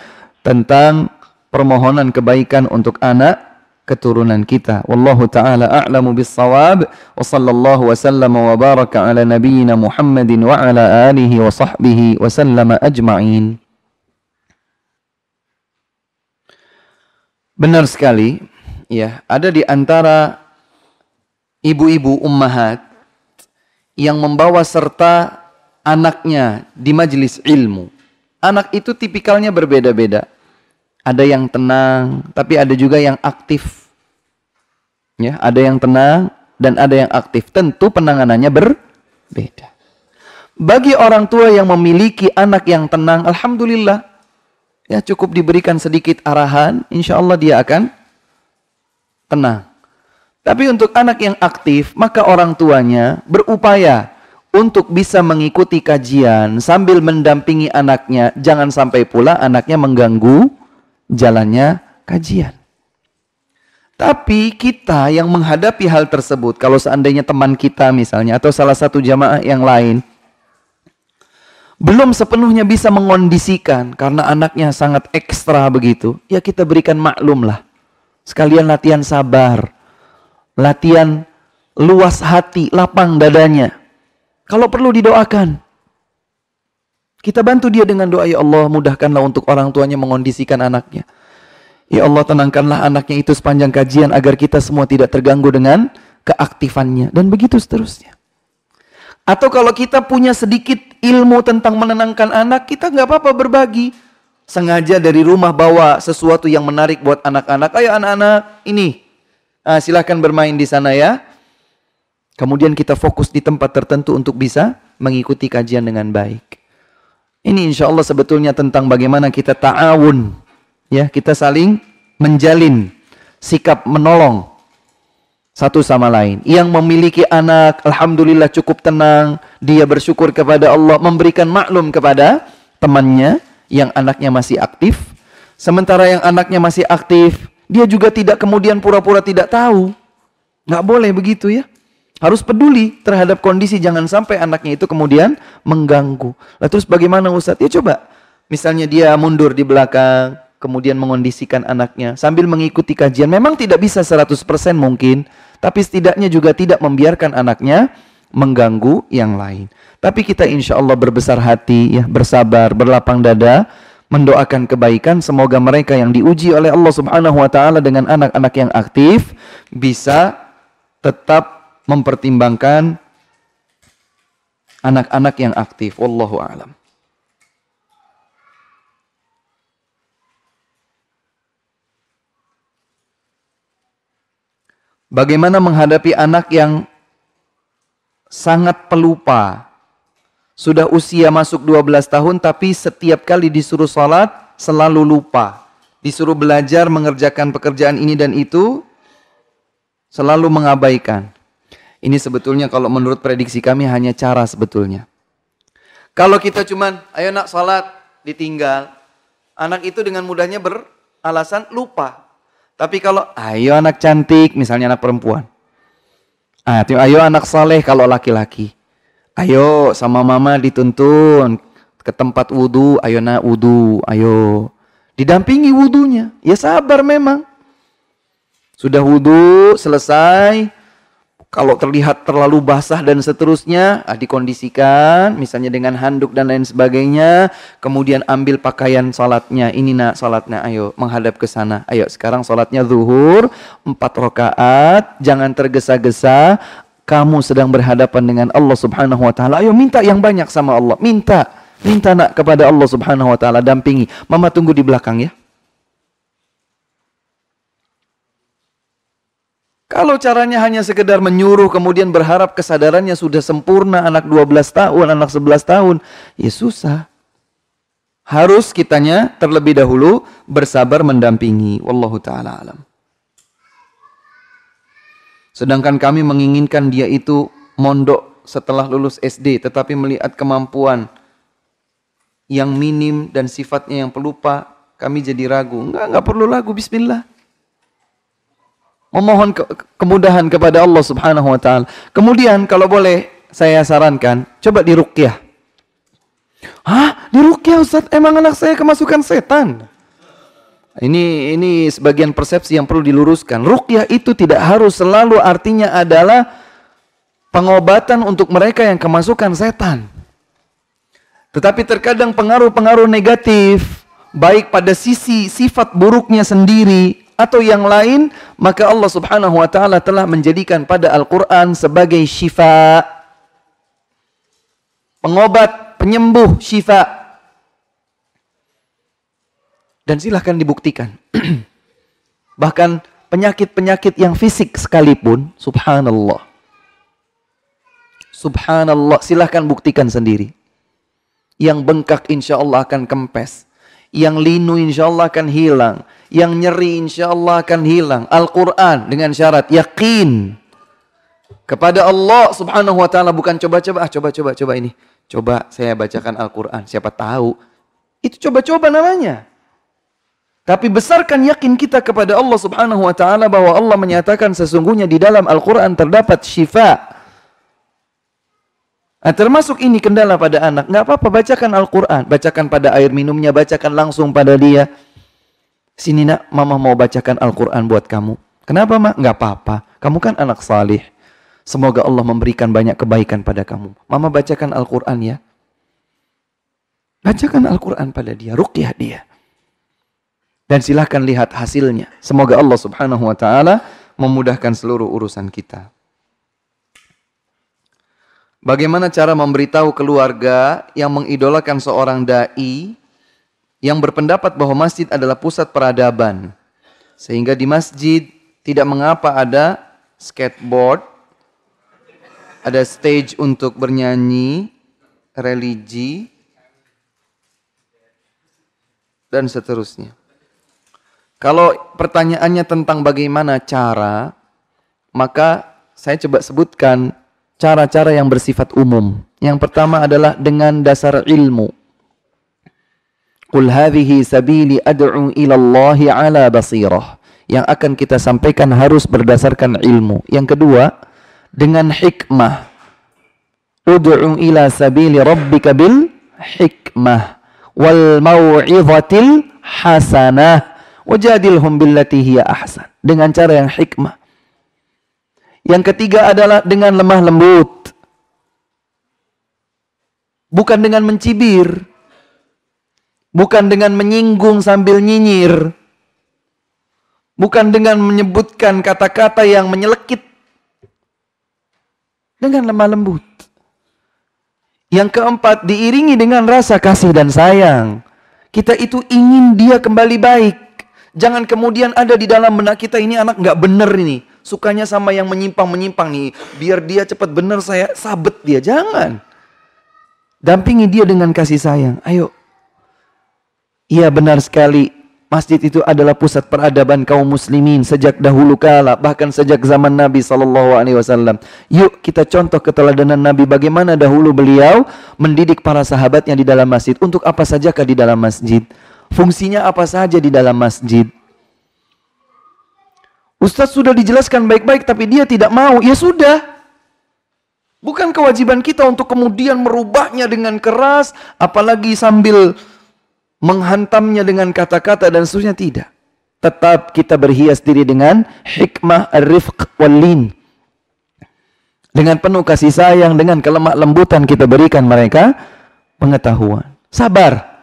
tentang permohonan kebaikan untuk anak keturunan kita. Wallahu taala a'lamu bis-shawab wa sallallahu wa sallama wa baraka ala nabiyyina Muhammadin wa ala alihi wa sahbihi wa sallama ajma'in. Benar sekali, ya, ada di antara ibu-ibu ummahat yang membawa serta anaknya di majelis ilmu. Anak itu tipikalnya berbeda-beda. Ada yang tenang, tapi ada juga yang aktif. Ya, ada yang tenang dan ada yang aktif. Tentu penanganannya berbeda. Bagi orang tua yang memiliki anak yang tenang, alhamdulillah Ya cukup diberikan sedikit arahan, insya Allah dia akan tenang. Tapi untuk anak yang aktif, maka orang tuanya berupaya untuk bisa mengikuti kajian sambil mendampingi anaknya. Jangan sampai pula anaknya mengganggu jalannya kajian. Tapi kita yang menghadapi hal tersebut, kalau seandainya teman kita misalnya, atau salah satu jamaah yang lain, belum sepenuhnya bisa mengondisikan karena anaknya sangat ekstra begitu, ya kita berikan maklum lah. Sekalian latihan sabar, latihan luas hati, lapang dadanya. Kalau perlu didoakan. Kita bantu dia dengan doa, ya Allah mudahkanlah untuk orang tuanya mengondisikan anaknya. Ya Allah tenangkanlah anaknya itu sepanjang kajian agar kita semua tidak terganggu dengan keaktifannya. Dan begitu seterusnya. Atau kalau kita punya sedikit ilmu tentang menenangkan anak, kita nggak apa-apa berbagi. Sengaja dari rumah bawa sesuatu yang menarik buat anak-anak. Ayo anak-anak, ini. Nah, silahkan bermain di sana ya. Kemudian kita fokus di tempat tertentu untuk bisa mengikuti kajian dengan baik. Ini insya Allah sebetulnya tentang bagaimana kita ta'awun. Ya, kita saling menjalin sikap menolong satu sama lain. Yang memiliki anak, alhamdulillah cukup tenang, dia bersyukur kepada Allah, memberikan maklum kepada temannya yang anaknya masih aktif. Sementara yang anaknya masih aktif, dia juga tidak kemudian pura-pura tidak tahu. Nggak boleh begitu ya. Harus peduli terhadap kondisi, jangan sampai anaknya itu kemudian mengganggu. Lalu terus bagaimana Ustaz? Ya coba, misalnya dia mundur di belakang, kemudian mengondisikan anaknya sambil mengikuti kajian. Memang tidak bisa 100% mungkin, tapi setidaknya juga tidak membiarkan anaknya mengganggu yang lain. Tapi kita insya Allah berbesar hati, ya bersabar, berlapang dada, mendoakan kebaikan. Semoga mereka yang diuji oleh Allah Subhanahu Wa Taala dengan anak-anak yang aktif bisa tetap mempertimbangkan anak-anak yang aktif. Wallahu a'lam. Bagaimana menghadapi anak yang sangat pelupa. Sudah usia masuk 12 tahun tapi setiap kali disuruh salat selalu lupa. Disuruh belajar mengerjakan pekerjaan ini dan itu selalu mengabaikan. Ini sebetulnya kalau menurut prediksi kami hanya cara sebetulnya. Kalau kita cuman ayo nak salat ditinggal, anak itu dengan mudahnya beralasan lupa. Tapi kalau ayo anak cantik, misalnya anak perempuan. Ah, ayo anak saleh kalau laki-laki. Ayo sama mama dituntun ke tempat wudhu, ayo nak wudhu, ayo. Didampingi wudhunya, ya sabar memang. Sudah wudhu, selesai, kalau terlihat terlalu basah dan seterusnya, ah, dikondisikan, misalnya dengan handuk dan lain sebagainya. Kemudian ambil pakaian salatnya. Ini nak salatnya, ayo menghadap ke sana. Ayo sekarang salatnya zuhur, empat rakaat, jangan tergesa-gesa. Kamu sedang berhadapan dengan Allah Subhanahu Wa Taala. Ayo minta yang banyak sama Allah. Minta, minta nak kepada Allah Subhanahu Wa Taala. Dampingi. Mama tunggu di belakang ya. Kalau caranya hanya sekedar menyuruh kemudian berharap kesadarannya sudah sempurna anak 12 tahun, anak 11 tahun, ya susah. Harus kitanya terlebih dahulu bersabar mendampingi. Wallahu taala alam. Sedangkan kami menginginkan dia itu mondok setelah lulus SD tetapi melihat kemampuan yang minim dan sifatnya yang pelupa, kami jadi ragu. Enggak, enggak perlu ragu, bismillah memohon ke kemudahan kepada Allah Subhanahu wa taala. Kemudian kalau boleh saya sarankan, coba dirukyah. Hah? Dirukyah Ustaz? Emang anak saya kemasukan setan? Ini ini sebagian persepsi yang perlu diluruskan. Rukyah itu tidak harus selalu artinya adalah pengobatan untuk mereka yang kemasukan setan. Tetapi terkadang pengaruh-pengaruh negatif baik pada sisi sifat buruknya sendiri atau yang lain, maka Allah Subhanahu wa taala telah menjadikan pada Al-Qur'an sebagai syifa. Pengobat, penyembuh, syifa dan silahkan dibuktikan. Bahkan penyakit-penyakit yang fisik sekalipun, subhanallah. Subhanallah, silahkan buktikan sendiri. Yang bengkak insya Allah akan kempes. Yang linu insya Allah akan hilang. Yang nyeri insya Allah akan hilang. Al-Quran dengan syarat yakin. Kepada Allah subhanahu wa ta'ala bukan coba-coba. Ah coba-coba coba ini. Coba saya bacakan Al-Quran. Siapa tahu. Itu coba-coba namanya. Tapi besarkan yakin kita kepada Allah Subhanahu wa taala bahwa Allah menyatakan sesungguhnya di dalam Al-Qur'an terdapat syifa. Nah, termasuk ini kendala pada anak. Nggak apa-apa bacakan Al-Quran. Bacakan pada air minumnya, bacakan langsung pada dia. Sini nak, mama mau bacakan Al-Quran buat kamu. Kenapa mak? Nggak apa-apa. Kamu kan anak salih. Semoga Allah memberikan banyak kebaikan pada kamu. Mama bacakan Al-Quran ya. Bacakan Al-Quran pada dia, ruqyah dia. Dan silahkan lihat hasilnya. Semoga Allah subhanahu wa ta'ala memudahkan seluruh urusan kita. Bagaimana cara memberitahu keluarga yang mengidolakan seorang da'i yang berpendapat bahwa masjid adalah pusat peradaban. Sehingga di masjid tidak mengapa ada skateboard, ada stage untuk bernyanyi, religi, dan seterusnya. Kalau pertanyaannya tentang bagaimana cara, maka saya coba sebutkan cara-cara yang bersifat umum. Yang pertama adalah dengan dasar ilmu. Qul hadhihi sabili ad'u ila Allah ala basirah. Yang akan kita sampaikan harus berdasarkan ilmu. Yang kedua, dengan hikmah. Ud'u ila sabili rabbika bil hikmah wal mau'izatil hasanah Wajadilhum billati hiya ahsan. Dengan cara yang hikmah. Yang ketiga adalah dengan lemah lembut. Bukan dengan mencibir. Bukan dengan menyinggung sambil nyinyir. Bukan dengan menyebutkan kata-kata yang menyelekit. Dengan lemah lembut. Yang keempat, diiringi dengan rasa kasih dan sayang. Kita itu ingin dia kembali baik. Jangan kemudian ada di dalam benak kita ini anak nggak bener ini. Sukanya sama yang menyimpang-menyimpang nih. Biar dia cepat bener saya sabet dia. Jangan. Dampingi dia dengan kasih sayang. Ayo. Iya benar sekali. Masjid itu adalah pusat peradaban kaum muslimin sejak dahulu kala, bahkan sejak zaman Nabi Sallallahu Alaihi Wasallam. Yuk kita contoh keteladanan Nabi bagaimana dahulu beliau mendidik para sahabatnya di dalam masjid. Untuk apa sajakah di dalam masjid? Fungsinya apa saja di dalam masjid? Ustadz sudah dijelaskan baik-baik tapi dia tidak mau. Ya sudah. Bukan kewajiban kita untuk kemudian merubahnya dengan keras. Apalagi sambil menghantamnya dengan kata-kata dan seterusnya. Tidak. Tetap kita berhias diri dengan hikmah ar-rifq wal-lin. Dengan penuh kasih sayang, dengan kelemah lembutan kita berikan mereka pengetahuan. Sabar.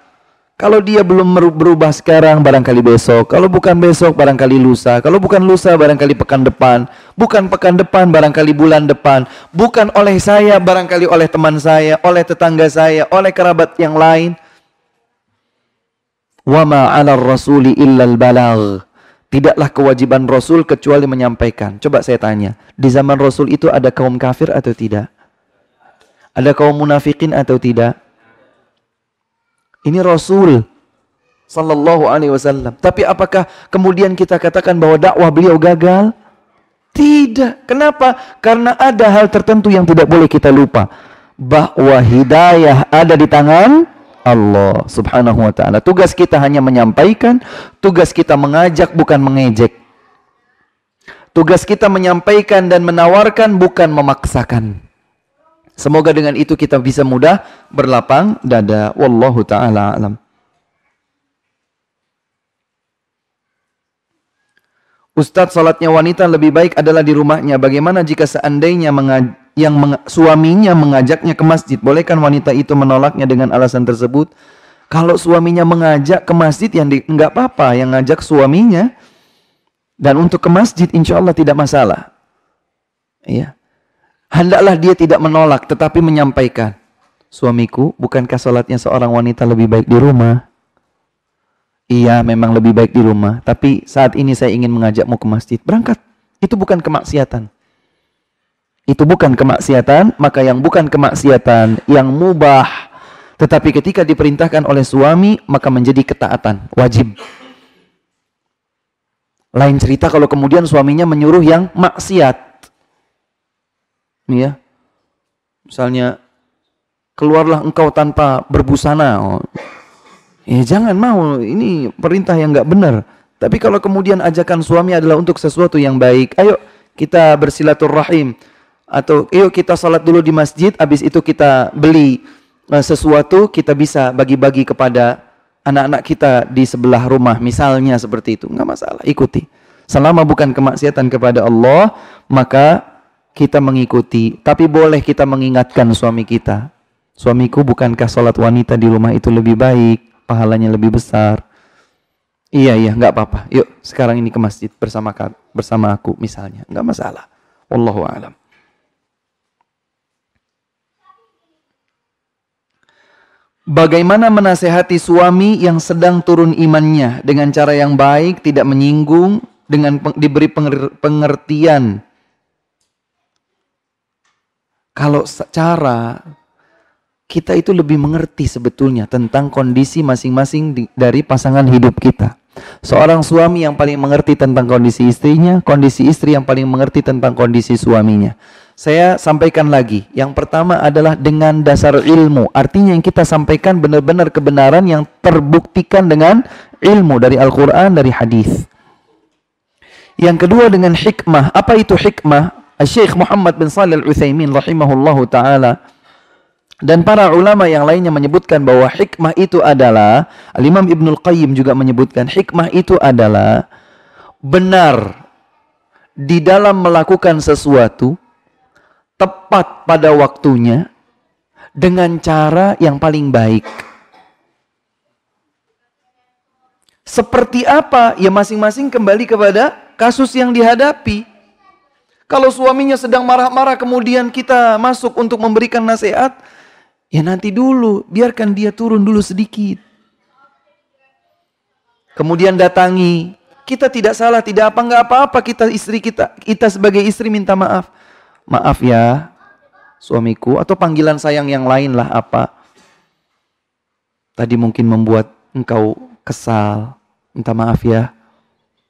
Kalau dia belum berubah sekarang, barangkali besok. Kalau bukan besok, barangkali lusa. Kalau bukan lusa, barangkali pekan depan. Bukan pekan depan, barangkali bulan depan. Bukan oleh saya, barangkali oleh teman saya, oleh tetangga saya, oleh kerabat yang lain. Wama ala rasuli illal balagh. Tidaklah kewajiban Rasul kecuali menyampaikan. Coba saya tanya, di zaman Rasul itu ada kaum kafir atau tidak? Ada kaum munafikin atau tidak? Ini Rasul sallallahu alaihi wasallam. Tapi apakah kemudian kita katakan bahwa dakwah beliau gagal? Tidak. Kenapa? Karena ada hal tertentu yang tidak boleh kita lupa. Bahwa hidayah ada di tangan Allah subhanahu wa ta'ala. Tugas kita hanya menyampaikan, tugas kita mengajak bukan mengejek. Tugas kita menyampaikan dan menawarkan bukan memaksakan. Semoga dengan itu kita bisa mudah berlapang dada. Wallahu taala alam. Ustadz salatnya wanita lebih baik adalah di rumahnya. Bagaimana jika seandainya yang meng suaminya mengajaknya ke masjid? Bolehkan wanita itu menolaknya dengan alasan tersebut? Kalau suaminya mengajak ke masjid yang enggak apa-apa, yang ngajak suaminya dan untuk ke masjid insya Allah tidak masalah. Iya. Hendaklah dia tidak menolak tetapi menyampaikan. Suamiku, bukankah salatnya seorang wanita lebih baik di rumah? Iya, memang lebih baik di rumah. Tapi saat ini saya ingin mengajakmu ke masjid. Berangkat. Itu bukan kemaksiatan. Itu bukan kemaksiatan, maka yang bukan kemaksiatan, yang mubah. Tetapi ketika diperintahkan oleh suami, maka menjadi ketaatan. Wajib. Lain cerita kalau kemudian suaminya menyuruh yang maksiat. Ya. Misalnya, keluarlah engkau tanpa berbusana. Oh Ya jangan mau, ini perintah yang nggak benar. Tapi kalau kemudian ajakan suami adalah untuk sesuatu yang baik, ayo kita bersilaturahim atau ayo kita salat dulu di masjid, habis itu kita beli uh, sesuatu, kita bisa bagi-bagi kepada anak-anak kita di sebelah rumah, misalnya seperti itu, nggak masalah, ikuti. Selama bukan kemaksiatan kepada Allah, maka kita mengikuti. Tapi boleh kita mengingatkan suami kita. Suamiku bukankah salat wanita di rumah itu lebih baik? pahalanya lebih besar. Iya iya nggak apa-apa. Yuk sekarang ini ke masjid bersama bersama aku misalnya nggak masalah. Wallahu a'lam. Bagaimana menasehati suami yang sedang turun imannya dengan cara yang baik, tidak menyinggung, dengan diberi pengertian. Kalau cara kita itu lebih mengerti sebetulnya tentang kondisi masing-masing dari pasangan hidup kita. Seorang suami yang paling mengerti tentang kondisi istrinya, kondisi istri yang paling mengerti tentang kondisi suaminya. Saya sampaikan lagi, yang pertama adalah dengan dasar ilmu. Artinya yang kita sampaikan benar-benar kebenaran yang terbuktikan dengan ilmu dari Al-Quran, dari hadis. Yang kedua dengan hikmah. Apa itu hikmah? Syekh Muhammad bin Salih Al-Uthaymin rahimahullahu ta'ala dan para ulama yang lainnya menyebutkan bahwa hikmah itu adalah Al-Imam Ibnul Qayyim juga menyebutkan hikmah itu adalah benar di dalam melakukan sesuatu tepat pada waktunya dengan cara yang paling baik. Seperti apa? Ya masing-masing kembali kepada kasus yang dihadapi. Kalau suaminya sedang marah-marah kemudian kita masuk untuk memberikan nasihat, Ya nanti dulu, biarkan dia turun dulu sedikit. Kemudian datangi. Kita tidak salah, tidak apa nggak apa-apa kita istri kita kita sebagai istri minta maaf. Maaf ya, suamiku atau panggilan sayang yang lain lah apa. Tadi mungkin membuat engkau kesal. Minta maaf ya.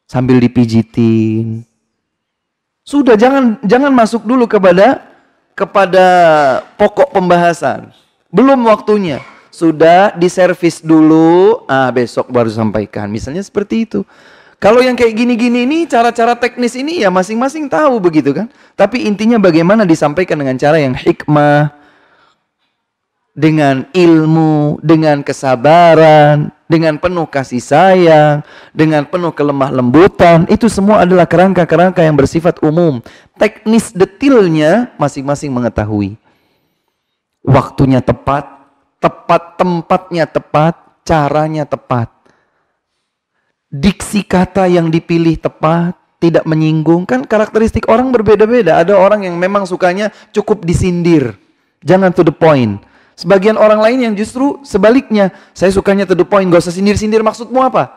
Sambil dipijitin. Sudah jangan jangan masuk dulu kepada kepada pokok pembahasan. Belum waktunya. Sudah diservis dulu, ah besok baru sampaikan. Misalnya seperti itu. Kalau yang kayak gini-gini ini cara-cara teknis ini ya masing-masing tahu begitu kan. Tapi intinya bagaimana disampaikan dengan cara yang hikmah, dengan ilmu, dengan kesabaran, dengan penuh kasih sayang, dengan penuh kelemah lembutan. Itu semua adalah kerangka-kerangka yang bersifat umum. Teknis detailnya masing-masing mengetahui waktunya tepat, tepat tempatnya tepat, caranya tepat. Diksi kata yang dipilih tepat, tidak menyinggung. Kan karakteristik orang berbeda-beda. Ada orang yang memang sukanya cukup disindir. Jangan to the point. Sebagian orang lain yang justru sebaliknya. Saya sukanya to the point, gak usah sindir-sindir maksudmu apa?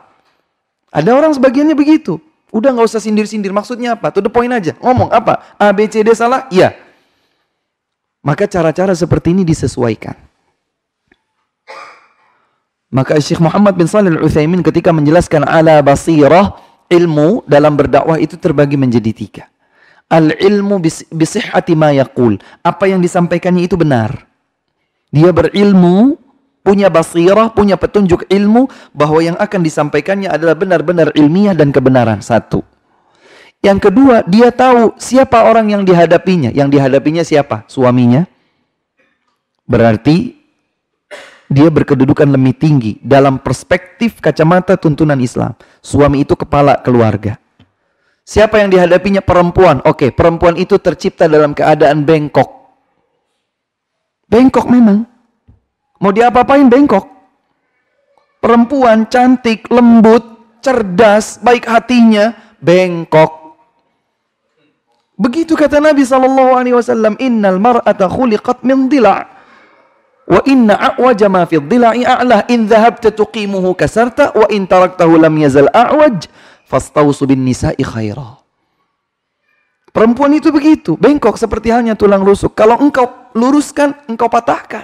Ada orang sebagiannya begitu. Udah gak usah sindir-sindir maksudnya apa? To the point aja. Ngomong apa? A, B, C, D salah? Iya. Maka cara-cara seperti ini disesuaikan. Maka Syekh Muhammad bin Salih Al-Uthaymin ketika menjelaskan ala basirah ilmu dalam berdakwah itu terbagi menjadi tiga. Al-ilmu bisihhati ma yaqul. Apa yang disampaikannya itu benar. Dia berilmu, punya basirah, punya petunjuk ilmu bahwa yang akan disampaikannya adalah benar-benar ilmiah dan kebenaran. Satu. Yang kedua, dia tahu siapa orang yang dihadapinya. Yang dihadapinya siapa? Suaminya. Berarti dia berkedudukan lebih tinggi dalam perspektif kacamata tuntunan Islam. Suami itu kepala keluarga. Siapa yang dihadapinya perempuan? Oke, perempuan itu tercipta dalam keadaan bengkok. Bengkok memang. Mau diapa-apain bengkok. Perempuan cantik, lembut, cerdas, baik hatinya, bengkok. Begitu kata Nabi sallallahu alaihi wasallam, "Innal mar'ata khuliqat min dhila'." Wa inna a'waja ma fi dhila'i a'lah in dhahabta tuqimuhu kasarta wa in taraktahu lam yazal a'waj fastausu bin nisa'i khaira. Perempuan itu begitu, bengkok seperti halnya tulang rusuk. Kalau engkau luruskan, engkau patahkan.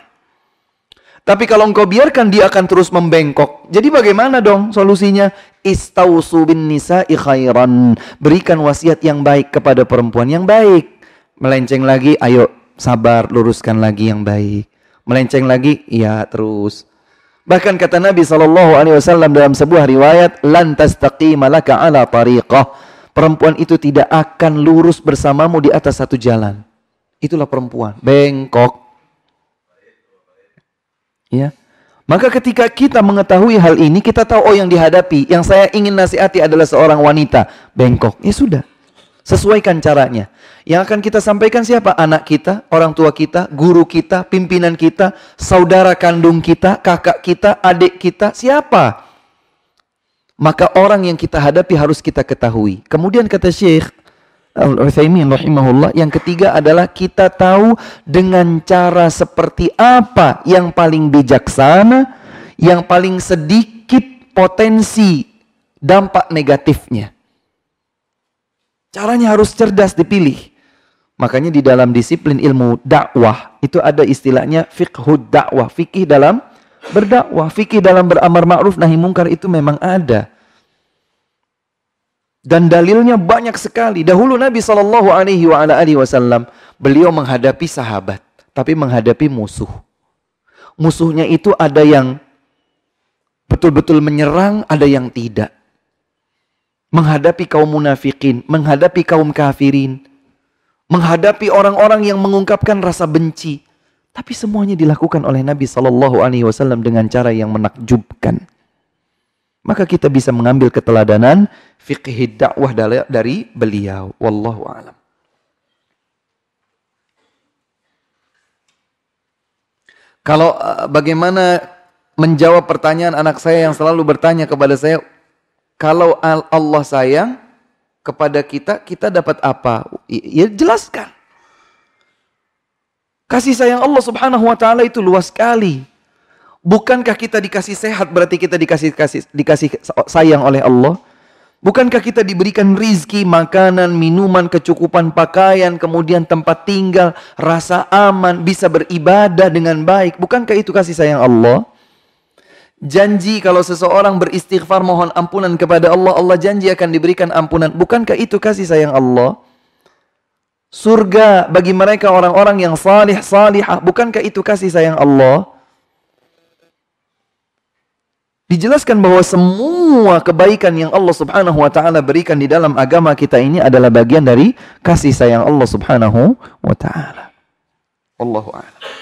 Tapi kalau engkau biarkan dia akan terus membengkok. Jadi bagaimana dong solusinya? Istausu bin nisa'i khairan. Berikan wasiat yang baik kepada perempuan yang baik. Melenceng lagi, ayo sabar, luruskan lagi yang baik. Melenceng lagi, ya terus. Bahkan kata Nabi SAW dalam sebuah riwayat, lantas taqima laka ala tariqah. Perempuan itu tidak akan lurus bersamamu di atas satu jalan. Itulah perempuan, bengkok. Ya. Maka ketika kita mengetahui hal ini, kita tahu oh yang dihadapi, yang saya ingin nasihati adalah seorang wanita bengkok. Ya sudah. Sesuaikan caranya. Yang akan kita sampaikan siapa? Anak kita, orang tua kita, guru kita, pimpinan kita, saudara kandung kita, kakak kita, adik kita, siapa? Maka orang yang kita hadapi harus kita ketahui. Kemudian kata Syekh, Al-Uthaymin rahimahullah. Yang ketiga adalah kita tahu dengan cara seperti apa yang paling bijaksana, yang paling sedikit potensi dampak negatifnya. Caranya harus cerdas dipilih. Makanya di dalam disiplin ilmu dakwah itu ada istilahnya fiqhud dakwah, fikih dalam berdakwah, fikih dalam beramar ma'ruf nahi mungkar itu memang ada. Dan dalilnya banyak sekali. Dahulu Nabi Shallallahu Alaihi Wasallam beliau menghadapi sahabat, tapi menghadapi musuh. Musuhnya itu ada yang betul-betul menyerang, ada yang tidak. Menghadapi kaum munafikin, menghadapi kaum kafirin, menghadapi orang-orang yang mengungkapkan rasa benci. Tapi semuanya dilakukan oleh Nabi Shallallahu Alaihi Wasallam dengan cara yang menakjubkan. Maka kita bisa mengambil keteladanan fikih dakwah dari beliau. Wallahu a'lam. Kalau uh, bagaimana menjawab pertanyaan anak saya yang selalu bertanya kepada saya, kalau Allah sayang kepada kita, kita dapat apa? Ya jelaskan. Kasih sayang Allah subhanahu wa ta'ala itu luas sekali. Bukankah kita dikasih sehat berarti kita dikasih kasih, dikasih sayang oleh Allah? Bukankah kita diberikan rizki, makanan, minuman, kecukupan pakaian, kemudian tempat tinggal, rasa aman, bisa beribadah dengan baik? Bukankah itu kasih sayang Allah? Janji kalau seseorang beristighfar mohon ampunan kepada Allah, Allah janji akan diberikan ampunan. Bukankah itu kasih sayang Allah? Surga bagi mereka orang-orang yang salih salihah, bukankah itu kasih sayang Allah? Dijelaskan bahwa semua kebaikan yang Allah Subhanahu wa taala berikan di dalam agama kita ini adalah bagian dari kasih sayang Allah Subhanahu wa taala. Allahu a'lam.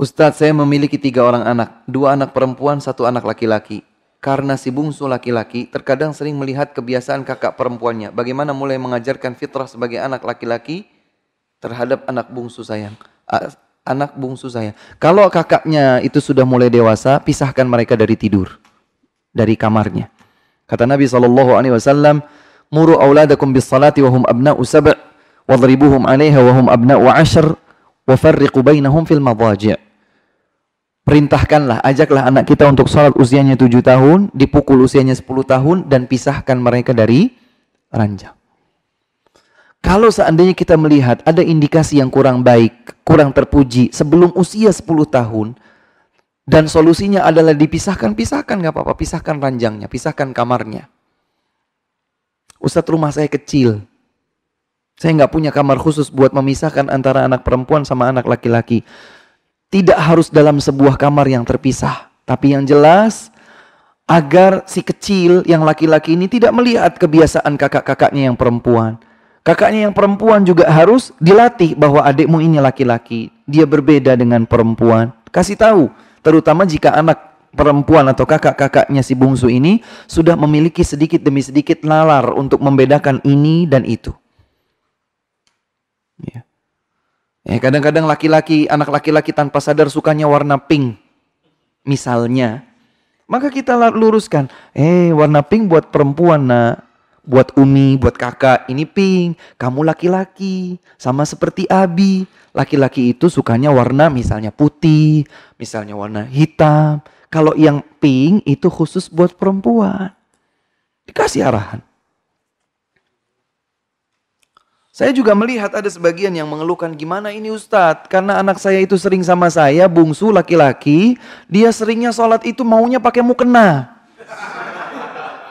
Ustadz saya memiliki tiga orang anak, dua anak perempuan, satu anak laki-laki karena si bungsu laki-laki terkadang sering melihat kebiasaan kakak perempuannya. Bagaimana mulai mengajarkan fitrah sebagai anak laki-laki terhadap anak bungsu sayang. Anak bungsu saya. Kalau kakaknya itu sudah mulai dewasa, pisahkan mereka dari tidur. Dari kamarnya. Kata Nabi SAW, Muru awladakum bis salati wahum abna'u sab' wadribuhum alaiha wahum abna'u ashar wa farriqu bainahum fil madaji' Perintahkanlah, ajaklah anak kita untuk sholat usianya tujuh tahun, dipukul usianya sepuluh tahun, dan pisahkan mereka dari ranjang. Kalau seandainya kita melihat ada indikasi yang kurang baik, kurang terpuji sebelum usia sepuluh tahun, dan solusinya adalah dipisahkan, pisahkan nggak apa-apa, pisahkan ranjangnya, pisahkan kamarnya. Ustadz rumah saya kecil, saya nggak punya kamar khusus buat memisahkan antara anak perempuan sama anak laki-laki. Tidak harus dalam sebuah kamar yang terpisah, Tapi yang jelas agar si kecil yang laki-laki ini tidak melihat kebiasaan kakak-kakaknya yang perempuan. Kakaknya yang perempuan juga harus dilatih bahwa adikmu ini laki-laki. Dia berbeda dengan perempuan. Kasih tahu, terutama jika anak perempuan atau kakak-kakaknya si bungsu ini sudah memiliki sedikit demi sedikit nalar untuk membedakan ini dan itu. Ya. Ya, kadang-kadang laki-laki, anak laki-laki tanpa sadar sukanya warna pink. Misalnya. Maka kita luruskan. Eh, warna pink buat perempuan, nak buat Umi, buat kakak, ini pink, kamu laki-laki, sama seperti Abi. Laki-laki itu sukanya warna misalnya putih, misalnya warna hitam. Kalau yang pink itu khusus buat perempuan. Dikasih arahan. Saya juga melihat ada sebagian yang mengeluhkan gimana ini Ustadz. Karena anak saya itu sering sama saya, bungsu laki-laki. Dia seringnya sholat itu maunya pakai mukena.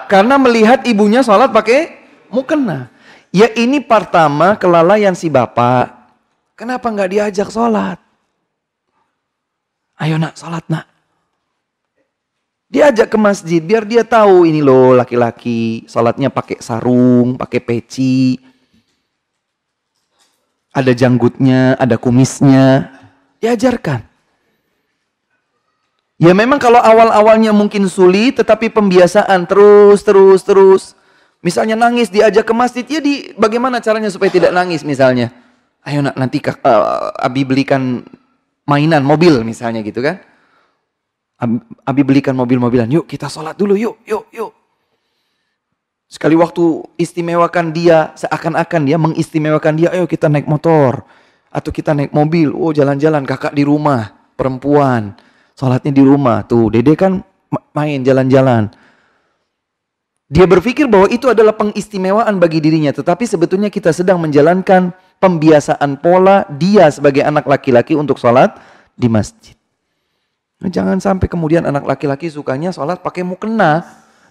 Karena melihat ibunya sholat pakai mukena. Ya ini pertama kelalaian si bapak. Kenapa nggak diajak sholat? Ayo nak sholat nak. Diajak ke masjid biar dia tahu ini loh laki-laki sholatnya pakai sarung, pakai peci. Ada janggutnya, ada kumisnya. Diajarkan. Ya memang kalau awal-awalnya mungkin sulit, tetapi pembiasaan terus, terus, terus. Misalnya nangis diajak ke masjid, ya di bagaimana caranya supaya tidak nangis misalnya. Ayo nak nanti uh, Abi belikan mainan mobil misalnya gitu kan. Abi belikan mobil-mobilan, yuk kita sholat dulu, yuk, yuk, yuk. Sekali waktu istimewakan dia, seakan-akan dia mengistimewakan dia, ayo kita naik motor. Atau kita naik mobil, oh jalan-jalan kakak di rumah, perempuan Sholatnya di rumah. Tuh, dede kan main jalan-jalan. Dia berpikir bahwa itu adalah pengistimewaan bagi dirinya. Tetapi sebetulnya kita sedang menjalankan pembiasaan pola dia sebagai anak laki-laki untuk sholat di masjid. Jangan sampai kemudian anak laki-laki sukanya sholat pakai mukena.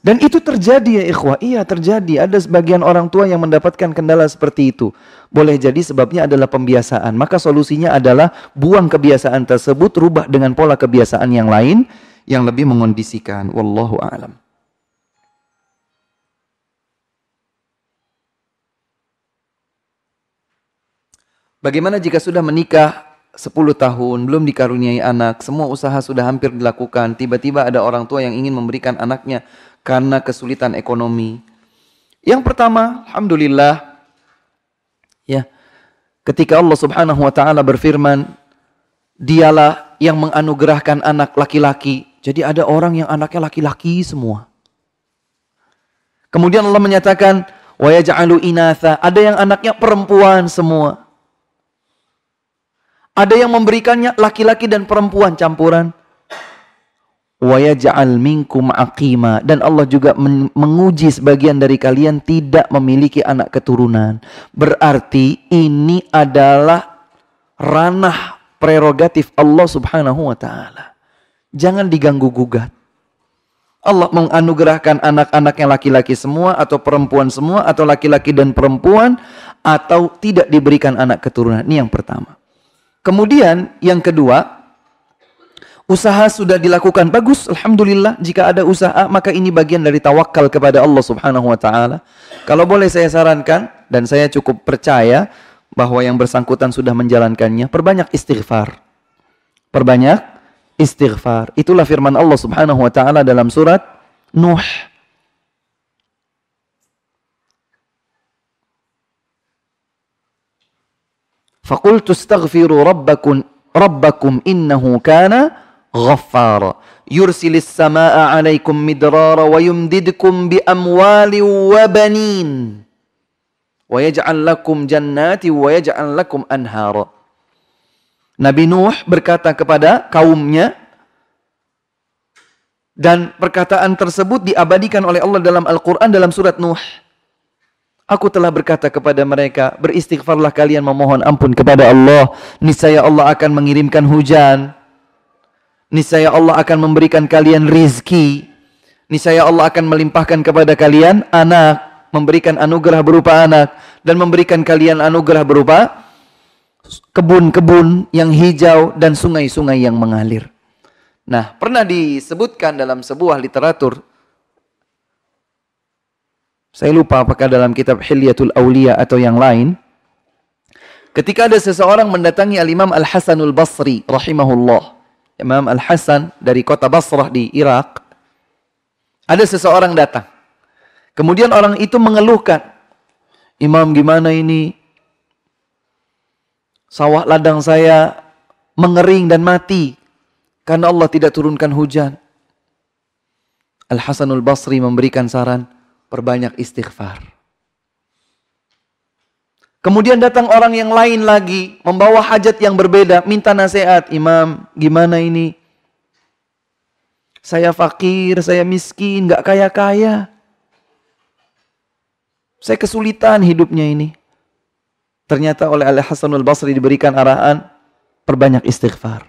Dan itu terjadi ya ikhwah. Iya terjadi. Ada sebagian orang tua yang mendapatkan kendala seperti itu. Boleh jadi sebabnya adalah pembiasaan. Maka solusinya adalah buang kebiasaan tersebut, rubah dengan pola kebiasaan yang lain yang lebih mengondisikan. Wallahu a'lam. Bagaimana jika sudah menikah 10 tahun, belum dikaruniai anak, semua usaha sudah hampir dilakukan, tiba-tiba ada orang tua yang ingin memberikan anaknya karena kesulitan ekonomi. Yang pertama, alhamdulillah ya. Ketika Allah Subhanahu wa taala berfirman, dialah yang menganugerahkan anak laki-laki. Jadi ada orang yang anaknya laki-laki semua. Kemudian Allah menyatakan, wa yaj'alu inatha, ada yang anaknya perempuan semua. Ada yang memberikannya laki-laki dan perempuan campuran wa minkum dan Allah juga menguji sebagian dari kalian tidak memiliki anak keturunan. Berarti ini adalah ranah prerogatif Allah Subhanahu wa taala. Jangan diganggu gugat. Allah menganugerahkan anak-anaknya laki-laki semua atau perempuan semua atau laki-laki dan perempuan atau tidak diberikan anak keturunan. Ini yang pertama. Kemudian yang kedua, Usaha sudah dilakukan bagus, alhamdulillah. Jika ada usaha, maka ini bagian dari tawakal kepada Allah Subhanahu wa taala. Kalau boleh saya sarankan dan saya cukup percaya bahwa yang bersangkutan sudah menjalankannya, perbanyak istighfar. Perbanyak istighfar. Itulah firman Allah Subhanahu wa taala dalam surat Nuh. Astaghfiru rabbakum rabbakum innahu kana ghaffar yursilis samaa alaikum midrara wa yumdidkum bi amwali wa banin wa yaj'al lakum jannati wa yaj'al lakum anhara Nabi Nuh berkata kepada kaumnya dan perkataan tersebut diabadikan oleh Allah dalam Al-Quran dalam surat Nuh. Aku telah berkata kepada mereka, beristighfarlah kalian memohon ampun kepada Allah. Niscaya Allah akan mengirimkan hujan niscaya Allah akan memberikan kalian rizki, niscaya Allah akan melimpahkan kepada kalian anak, memberikan anugerah berupa anak, dan memberikan kalian anugerah berupa kebun-kebun yang hijau dan sungai-sungai yang mengalir. Nah, pernah disebutkan dalam sebuah literatur saya lupa apakah dalam kitab Hilyatul Aulia atau yang lain. Ketika ada seseorang mendatangi Al-Imam Al-Hasanul Basri rahimahullah. Imam Al-Hasan dari kota Basrah di Irak. Ada seseorang datang. Kemudian orang itu mengeluhkan. Imam gimana ini? Sawah ladang saya mengering dan mati. Karena Allah tidak turunkan hujan. Al-Hasanul Basri memberikan saran perbanyak istighfar. Kemudian datang orang yang lain lagi, membawa hajat yang berbeda, minta nasihat, Imam, gimana ini? Saya fakir, saya miskin, gak kaya-kaya. Saya kesulitan hidupnya ini. Ternyata oleh Al Hasanul Basri diberikan arahan, perbanyak istighfar.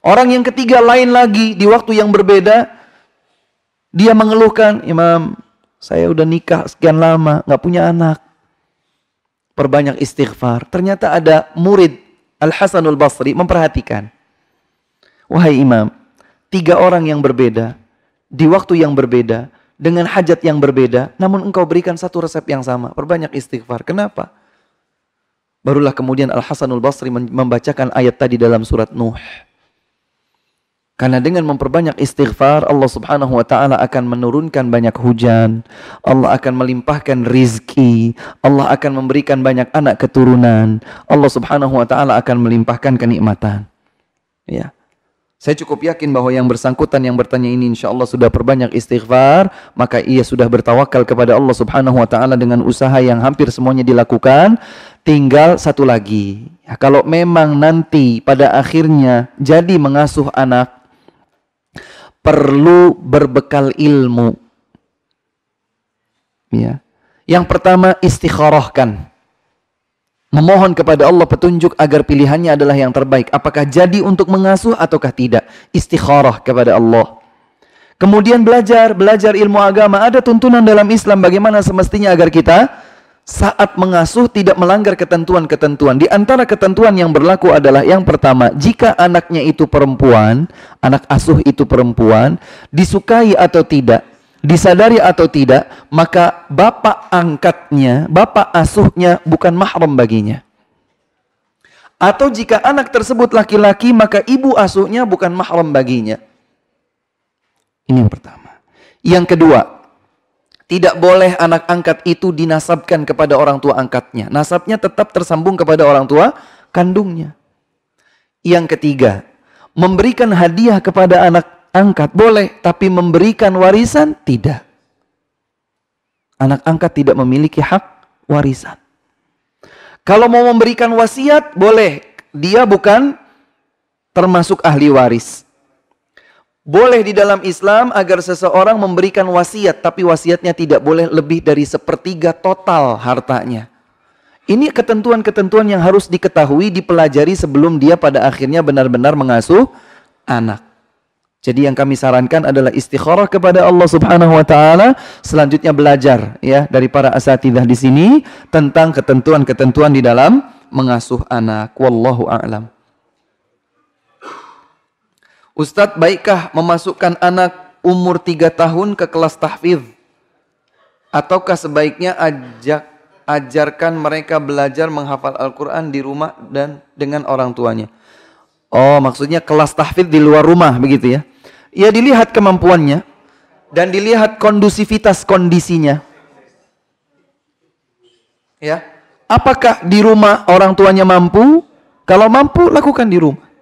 Orang yang ketiga lain lagi di waktu yang berbeda, dia mengeluhkan, Imam, saya udah nikah sekian lama, nggak punya anak. Perbanyak istighfar. Ternyata ada murid Al-Hasanul Basri memperhatikan. Wahai Imam, tiga orang yang berbeda, di waktu yang berbeda, dengan hajat yang berbeda, namun engkau berikan satu resep yang sama. Perbanyak istighfar. Kenapa? Barulah kemudian Al-Hasanul Basri membacakan ayat tadi dalam surat Nuh. Karena dengan memperbanyak istighfar, Allah subhanahu wa ta'ala akan menurunkan banyak hujan. Allah akan melimpahkan rizki. Allah akan memberikan banyak anak keturunan. Allah subhanahu wa ta'ala akan melimpahkan kenikmatan. Ya. Saya cukup yakin bahwa yang bersangkutan yang bertanya ini insya Allah sudah perbanyak istighfar. Maka ia sudah bertawakal kepada Allah subhanahu wa ta'ala dengan usaha yang hampir semuanya dilakukan. Tinggal satu lagi. Ya, kalau memang nanti pada akhirnya jadi mengasuh anak, perlu berbekal ilmu. Ya. Yang pertama istikharahkan. Memohon kepada Allah petunjuk agar pilihannya adalah yang terbaik. Apakah jadi untuk mengasuh ataukah tidak? Istikharah kepada Allah. Kemudian belajar, belajar ilmu agama. Ada tuntunan dalam Islam bagaimana semestinya agar kita saat mengasuh tidak melanggar ketentuan-ketentuan. Di antara ketentuan yang berlaku adalah yang pertama, jika anaknya itu perempuan, anak asuh itu perempuan, disukai atau tidak, disadari atau tidak, maka bapak angkatnya, bapak asuhnya bukan mahram baginya. Atau jika anak tersebut laki-laki, maka ibu asuhnya bukan mahram baginya. Ini yang pertama. Yang kedua, tidak boleh anak angkat itu dinasabkan kepada orang tua angkatnya. Nasabnya tetap tersambung kepada orang tua kandungnya. Yang ketiga, memberikan hadiah kepada anak angkat boleh, tapi memberikan warisan tidak. Anak angkat tidak memiliki hak warisan. Kalau mau memberikan wasiat, boleh. Dia bukan termasuk ahli waris. Boleh di dalam Islam agar seseorang memberikan wasiat, tapi wasiatnya tidak boleh lebih dari sepertiga total hartanya. Ini ketentuan-ketentuan yang harus diketahui, dipelajari sebelum dia pada akhirnya benar-benar mengasuh anak. Jadi yang kami sarankan adalah istikharah kepada Allah Subhanahu wa taala, selanjutnya belajar ya dari para asatidah di sini tentang ketentuan-ketentuan di dalam mengasuh anak. Wallahu a'lam. Ustadz, baikkah memasukkan anak umur tiga tahun ke kelas tahfidz? Ataukah sebaiknya ajak ajarkan mereka belajar menghafal Al-Quran di rumah dan dengan orang tuanya? Oh, maksudnya kelas tahfidz di luar rumah begitu ya? Ya dilihat kemampuannya dan dilihat kondusivitas kondisinya. Ya, apakah di rumah orang tuanya mampu? Kalau mampu, lakukan di rumah.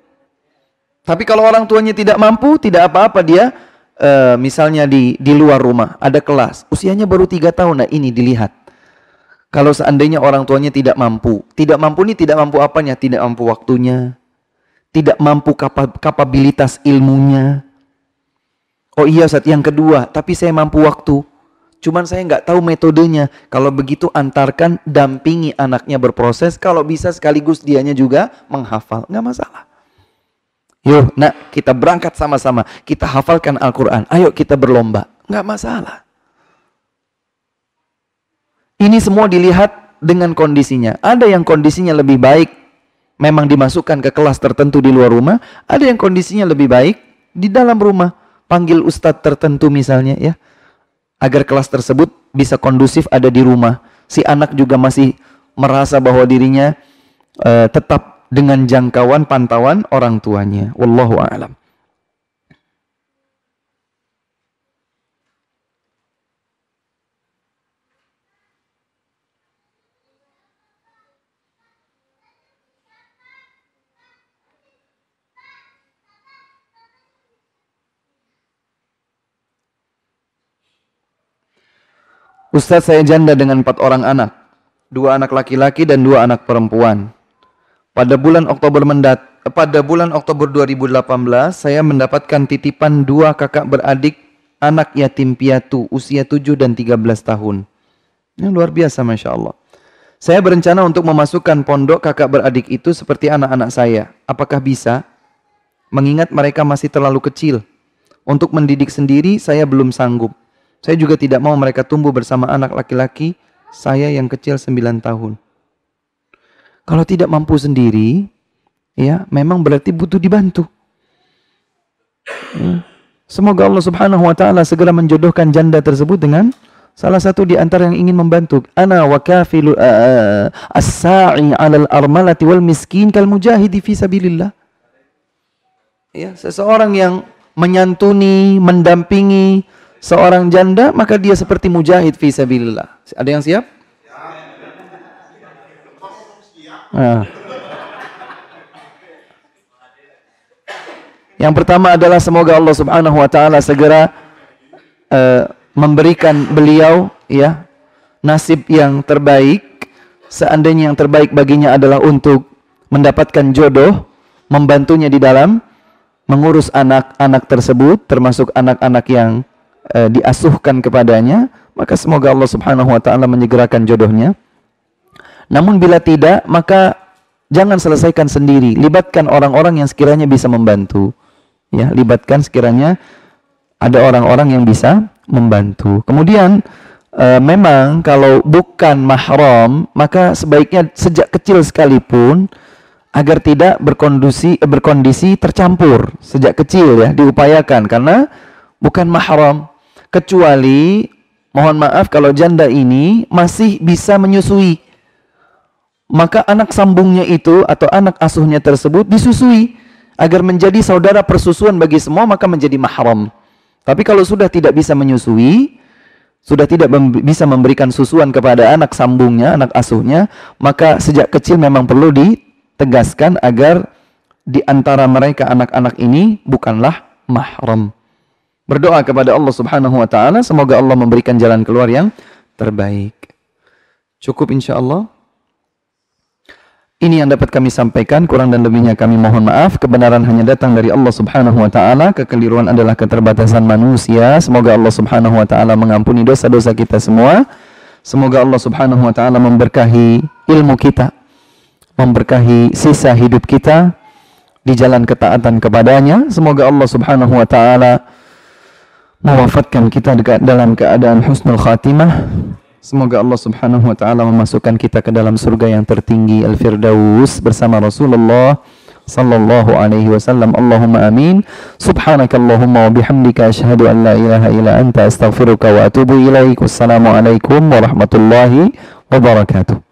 Tapi kalau orang tuanya tidak mampu, tidak apa-apa dia uh, misalnya di di luar rumah ada kelas, usianya baru tiga tahun. Nah ini dilihat. Kalau seandainya orang tuanya tidak mampu, tidak mampu ini tidak mampu apanya? Tidak mampu waktunya, tidak mampu kap kapabilitas ilmunya. Oh iya saat yang kedua, tapi saya mampu waktu. Cuman saya nggak tahu metodenya. Kalau begitu antarkan dampingi anaknya berproses. Kalau bisa sekaligus dianya juga menghafal, nggak masalah. Yuk, nak, kita berangkat sama-sama. Kita hafalkan Al-Quran. Ayo kita berlomba. Nggak masalah. Ini semua dilihat dengan kondisinya. Ada yang kondisinya lebih baik. memang dimasukkan ke kelas tertentu di luar rumah, ada yang kondisinya lebih baik di dalam rumah. Panggil ustadz tertentu misalnya ya. Agar kelas tersebut bisa kondusif ada di rumah. Si anak juga masih merasa bahwa dirinya uh, tetap dengan jangkauan pantauan orang tuanya. Wallahu a'lam. Ustaz saya janda dengan empat orang anak. Dua anak laki-laki dan dua anak perempuan. Pada bulan Oktober mendat pada bulan Oktober 2018 saya mendapatkan titipan dua kakak beradik anak yatim piatu usia 7 dan 13 tahun. Ini luar biasa Masya Allah. Saya berencana untuk memasukkan pondok kakak beradik itu seperti anak-anak saya. Apakah bisa? Mengingat mereka masih terlalu kecil. Untuk mendidik sendiri saya belum sanggup. Saya juga tidak mau mereka tumbuh bersama anak laki-laki saya yang kecil 9 tahun. Kalau tidak mampu sendiri, ya memang berarti butuh dibantu. Ya. Semoga Allah Subhanahu wa taala segera menjodohkan janda tersebut dengan salah satu di antara yang ingin membantu. Ana wa kafilu uh, as-sa'i 'alal armalati wal miskin kal mujahidi fi sabilillah. Ya, seseorang yang menyantuni, mendampingi seorang janda, maka dia seperti mujahid fi sabilillah. Ada yang siap? Nah. Yang pertama adalah semoga Allah Subhanahu wa taala segera uh, memberikan beliau ya nasib yang terbaik. Seandainya yang terbaik baginya adalah untuk mendapatkan jodoh, membantunya di dalam mengurus anak-anak tersebut termasuk anak-anak yang uh, diasuhkan kepadanya, maka semoga Allah Subhanahu wa taala menyegerakan jodohnya. Namun bila tidak, maka jangan selesaikan sendiri, libatkan orang-orang yang sekiranya bisa membantu. Ya, libatkan sekiranya ada orang-orang yang bisa membantu. Kemudian e, memang kalau bukan mahram, maka sebaiknya sejak kecil sekalipun agar tidak berkondisi berkondisi tercampur sejak kecil ya diupayakan karena bukan mahram kecuali mohon maaf kalau janda ini masih bisa menyusui maka anak sambungnya itu atau anak asuhnya tersebut disusui agar menjadi saudara persusuan bagi semua maka menjadi mahram tapi kalau sudah tidak bisa menyusui sudah tidak bisa memberikan susuan kepada anak sambungnya, anak asuhnya, maka sejak kecil memang perlu ditegaskan agar di antara mereka anak-anak ini bukanlah mahram. Berdoa kepada Allah Subhanahu wa taala semoga Allah memberikan jalan keluar yang terbaik. Cukup insya Allah. Ini yang dapat kami sampaikan, kurang dan lebihnya kami mohon maaf. Kebenaran hanya datang dari Allah Subhanahu wa taala, kekeliruan adalah keterbatasan manusia. Semoga Allah Subhanahu wa taala mengampuni dosa-dosa kita semua. Semoga Allah Subhanahu wa taala memberkahi ilmu kita, memberkahi sisa hidup kita di jalan ketaatan kepadanya. Semoga Allah Subhanahu wa taala mewafatkan kita dalam keadaan husnul khatimah. Semoga Allah Subhanahu wa taala memasukkan kita ke dalam surga yang tertinggi Al-Firdaus bersama Rasulullah sallallahu alaihi wasallam. Allahumma amin. Subhanakallahumma wa bihamdika asyhadu an la ilaha illa anta astaghfiruka wa atubu ilaik. Wassalamu alaikum warahmatullahi wabarakatuh.